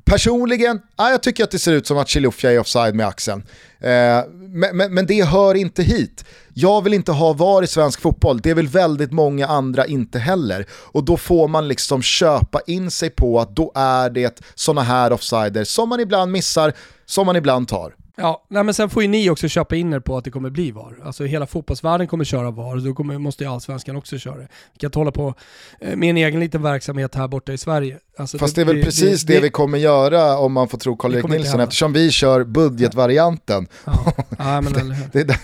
Personligen, ja, jag tycker att det ser ut som att Chilufya är offside med axeln. Eh, men, men, men, det hör inte hit. Jag vill inte ha VAR i svensk fotboll, det vill väldigt många andra inte heller. Och då får man liksom köpa in sig på att då är det sådana här offsider som man ibland missar, som man ibland tar. Ja, nej men sen får ju ni också köpa in er på att det kommer bli VAR. Alltså hela fotbollsvärlden kommer köra VAR, då kommer, måste ju allsvenskan också köra det. Vi kan inte hålla på eh, med en egen liten verksamhet här borta i Sverige. Alltså Fast det, det är väl precis det, det, vi kommer göra om man får tro Karl-Erik Nilsson eftersom vi kör budgetvarianten. Ja. Ja, men, det, är den,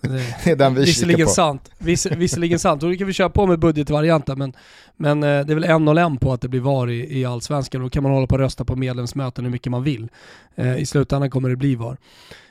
det, är den vi visserligen kikar på. Sant, viss, visserligen sant, och det kan vi köra på med budgetvarianten men, men eh, det är väl en och en på att det blir VAR i, i allsvenskan. Då kan man hålla på och rösta på medlemsmöten hur mycket man vill. Eh, I slutändan kommer det bli VAR.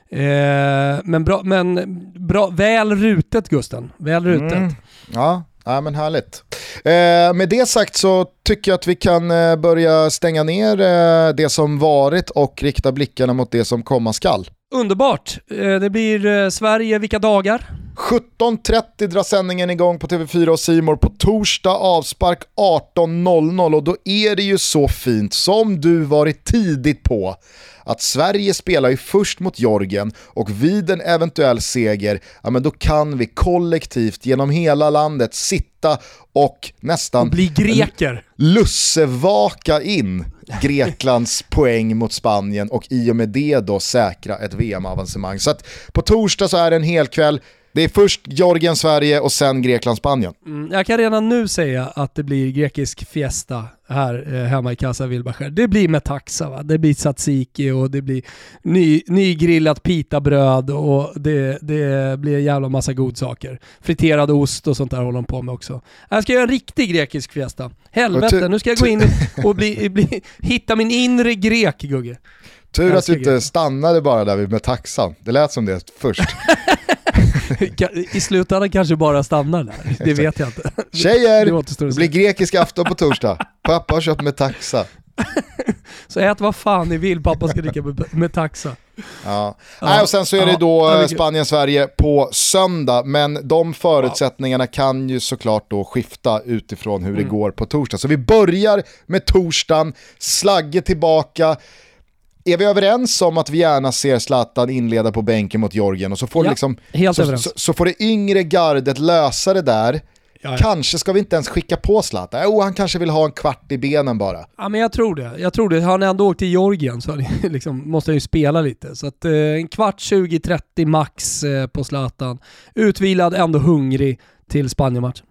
Eh, men bra, men bra, väl rutet Gusten. Väl rutet. Mm. Ja, Ja men härligt. Eh, med det sagt så tycker jag att vi kan eh, börja stänga ner eh, det som varit och rikta blickarna mot det som komma skall. Underbart. Eh, det blir eh, Sverige vilka dagar? 17.30 drar sändningen igång på TV4 och Simor på torsdag, avspark 18.00 och då är det ju så fint som du varit tidigt på att Sverige spelar ju först mot Jorgen och vid en eventuell seger, ja men då kan vi kollektivt genom hela landet sitta och nästan... Bli greker! Lussevaka in Greklands poäng mot Spanien och i och med det då säkra ett VM-avancemang. Så att på torsdag så är det en hel kväll. Det är först Georgien, Sverige och sen Grekland, Spanien. Mm, jag kan redan nu säga att det blir grekisk fiesta här eh, hemma i Casa Wilbacher. Det blir metaxa, va? det blir tzatziki och det blir ny, nygrillat pitabröd och det, det blir en jävla massa godsaker. Friterad ost och sånt där håller de på med också. Jag ska göra en riktig grekisk fiesta. Helvete, nu ska jag gå in och bli, bli, hitta min inre grek Gugge. Tur att du inte stannade bara där vid metaxan. Det lät som det först. I slutändan kanske bara stannar där, det vet jag inte. Tjejer, det, blir grekisk afton på torsdag. Pappa har köpt med taxa. så ät vad fan ni vill, pappa ska dricka med, med taxa. Ja. ja. Nej, och sen så är det då ja, Spanien-Sverige på söndag, men de förutsättningarna kan ju såklart då skifta utifrån hur mm. det går på torsdag. Så vi börjar med torsdagen, Slagge tillbaka, är vi överens om att vi gärna ser Zlatan inleda på bänken mot Georgien och så får, ja, liksom, så, så, så, får det yngre gardet lösa det där Ja, Kanske ska vi inte ens skicka på Zlatan. Jo, han kanske vill ha en kvart i benen bara. Ja, men jag tror det. Jag tror det. Har han ändå åkt till Georgien så liksom, måste han ju spela lite. Så att, eh, en kvart, 20-30 max eh, på Zlatan. Utvilad, ändå hungrig till Spanien-matchen?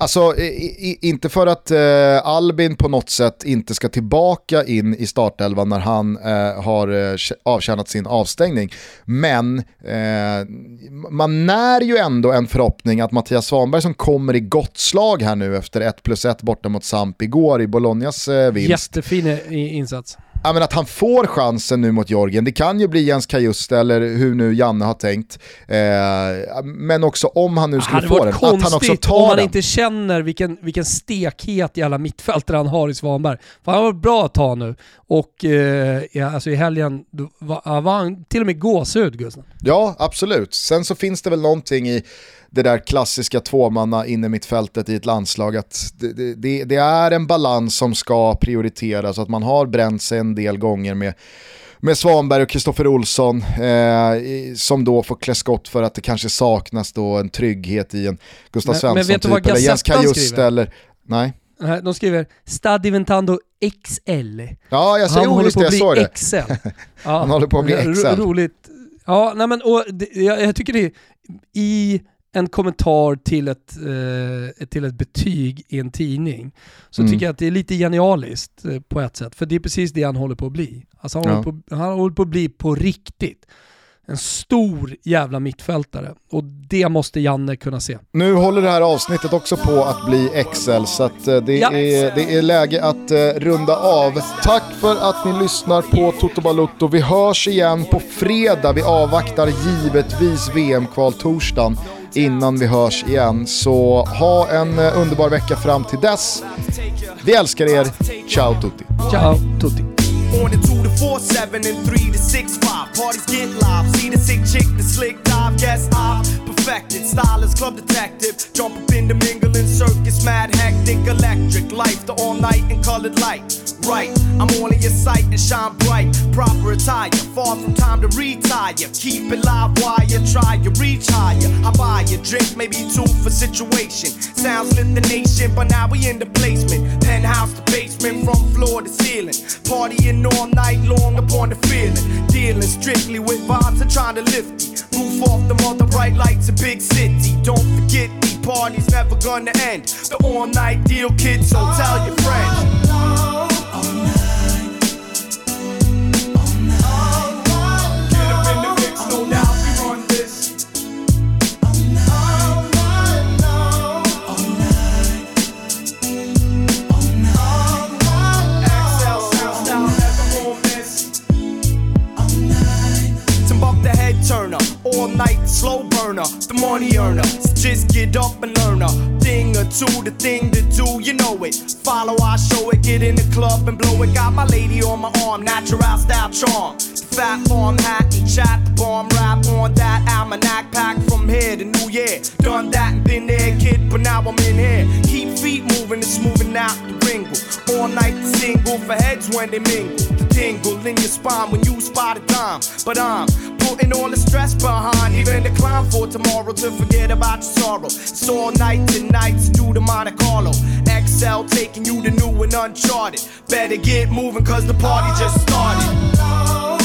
Alltså, i, inte för att eh, Albin på något sätt inte ska tillbaka in i startelvan när han eh, har eh, avtjänat sin avstängning. Men eh, man när ju ändå en förhoppning att Mattias Svanberg som kommer i gott slag här nu efter 1 plus 1 borta mot Samp igår i Bolognas eh, vinst. Jättefin insats ja, men att han får chansen nu mot Jorgen. Det kan ju bli Jens Kajuste eller hur nu Janne har tänkt. Eh, men också om han nu skulle få den, att han också tar den känner vilken, vilken stekhet jävla mittfältare han har i Svanberg. För han har varit bra att ta nu. Och eh, ja, alltså i helgen var, var han till och med gåshud Gustav. Ja, absolut. Sen så finns det väl någonting i det där klassiska tvåmanna inne mittfältet i ett landslag. Att det, det, det, är en balans som ska prioriteras, att man har bränt sig en del gånger med med Svanberg och Kristoffer Olsson eh, som då får klä skott för att det kanske saknas då en trygghet i en Gustav Svensson typ eller Jens Kajuste eller... Nej. De skriver “Stad Diventando XL”. Ja, jag ser Han håller på att bli XL. Ja, Han håller på att bli XL. Roligt. Ja, nej men och det, jag, jag tycker det i en kommentar till ett, eh, till ett betyg i en tidning så mm. tycker jag att det är lite genialiskt eh, på ett sätt. För det är precis det han håller på att bli. Alltså han, ja. håller, på, han håller på att bli på riktigt. En stor jävla mittfältare och det måste Janne kunna se. Nu håller det här avsnittet också på att bli Excel så att eh, det, ja. är, det är läge att uh, runda av. Tack för att ni lyssnar på Toto Balutto. Vi hörs igen på fredag. Vi avvaktar givetvis VM-kval torsdagen innan vi hörs igen. Så ha en eh, underbar vecka fram till dess. Vi älskar er. Ciao tutti. Ciao tutti. On the 2 to 4 7 and 3 to 6 5. Parties get live. See the sick chick, the slick dive. Yes, I've perfected. Stylist, club detective. Jump up in the mingling circus. Mad, hectic, electric. Life, the all night and colored light. Right, I'm on in your sight and shine bright. Proper attire, far from time to retire. Keep it live while you try, you reach higher. I buy a drink, maybe two for situation. Sounds lit the nation, but now we in the placement. Penthouse to basement, from floor to ceiling. Partying all night long upon the feeling. Dealing strictly with vibes and trying to lift me. Roof off the mother bright lights in big city. Don't forget the parties never gonna end. The all night deal, kids, so tell your friends. Oh, slow burner, the money earner. So just get up and learn a thing or two, the thing to do, you know it. Follow, I show it, get in the club and blow it. Got my lady on my arm, natural style charm. Fat farm hat and chat, the bomb rap on that almanac pack from here to New Year. Done that and been there, kid, but now I'm in here. Keep feet moving, it's moving out the ringle. All night the single for heads when they mingle. The tingle in your spine when you spot a dime. But I'm putting all the stress behind, even the climb for tomorrow to forget about your sorrow. It's all night and nights do the Monte Carlo. XL taking you to new and uncharted. Better get moving cause the party just started. Oh,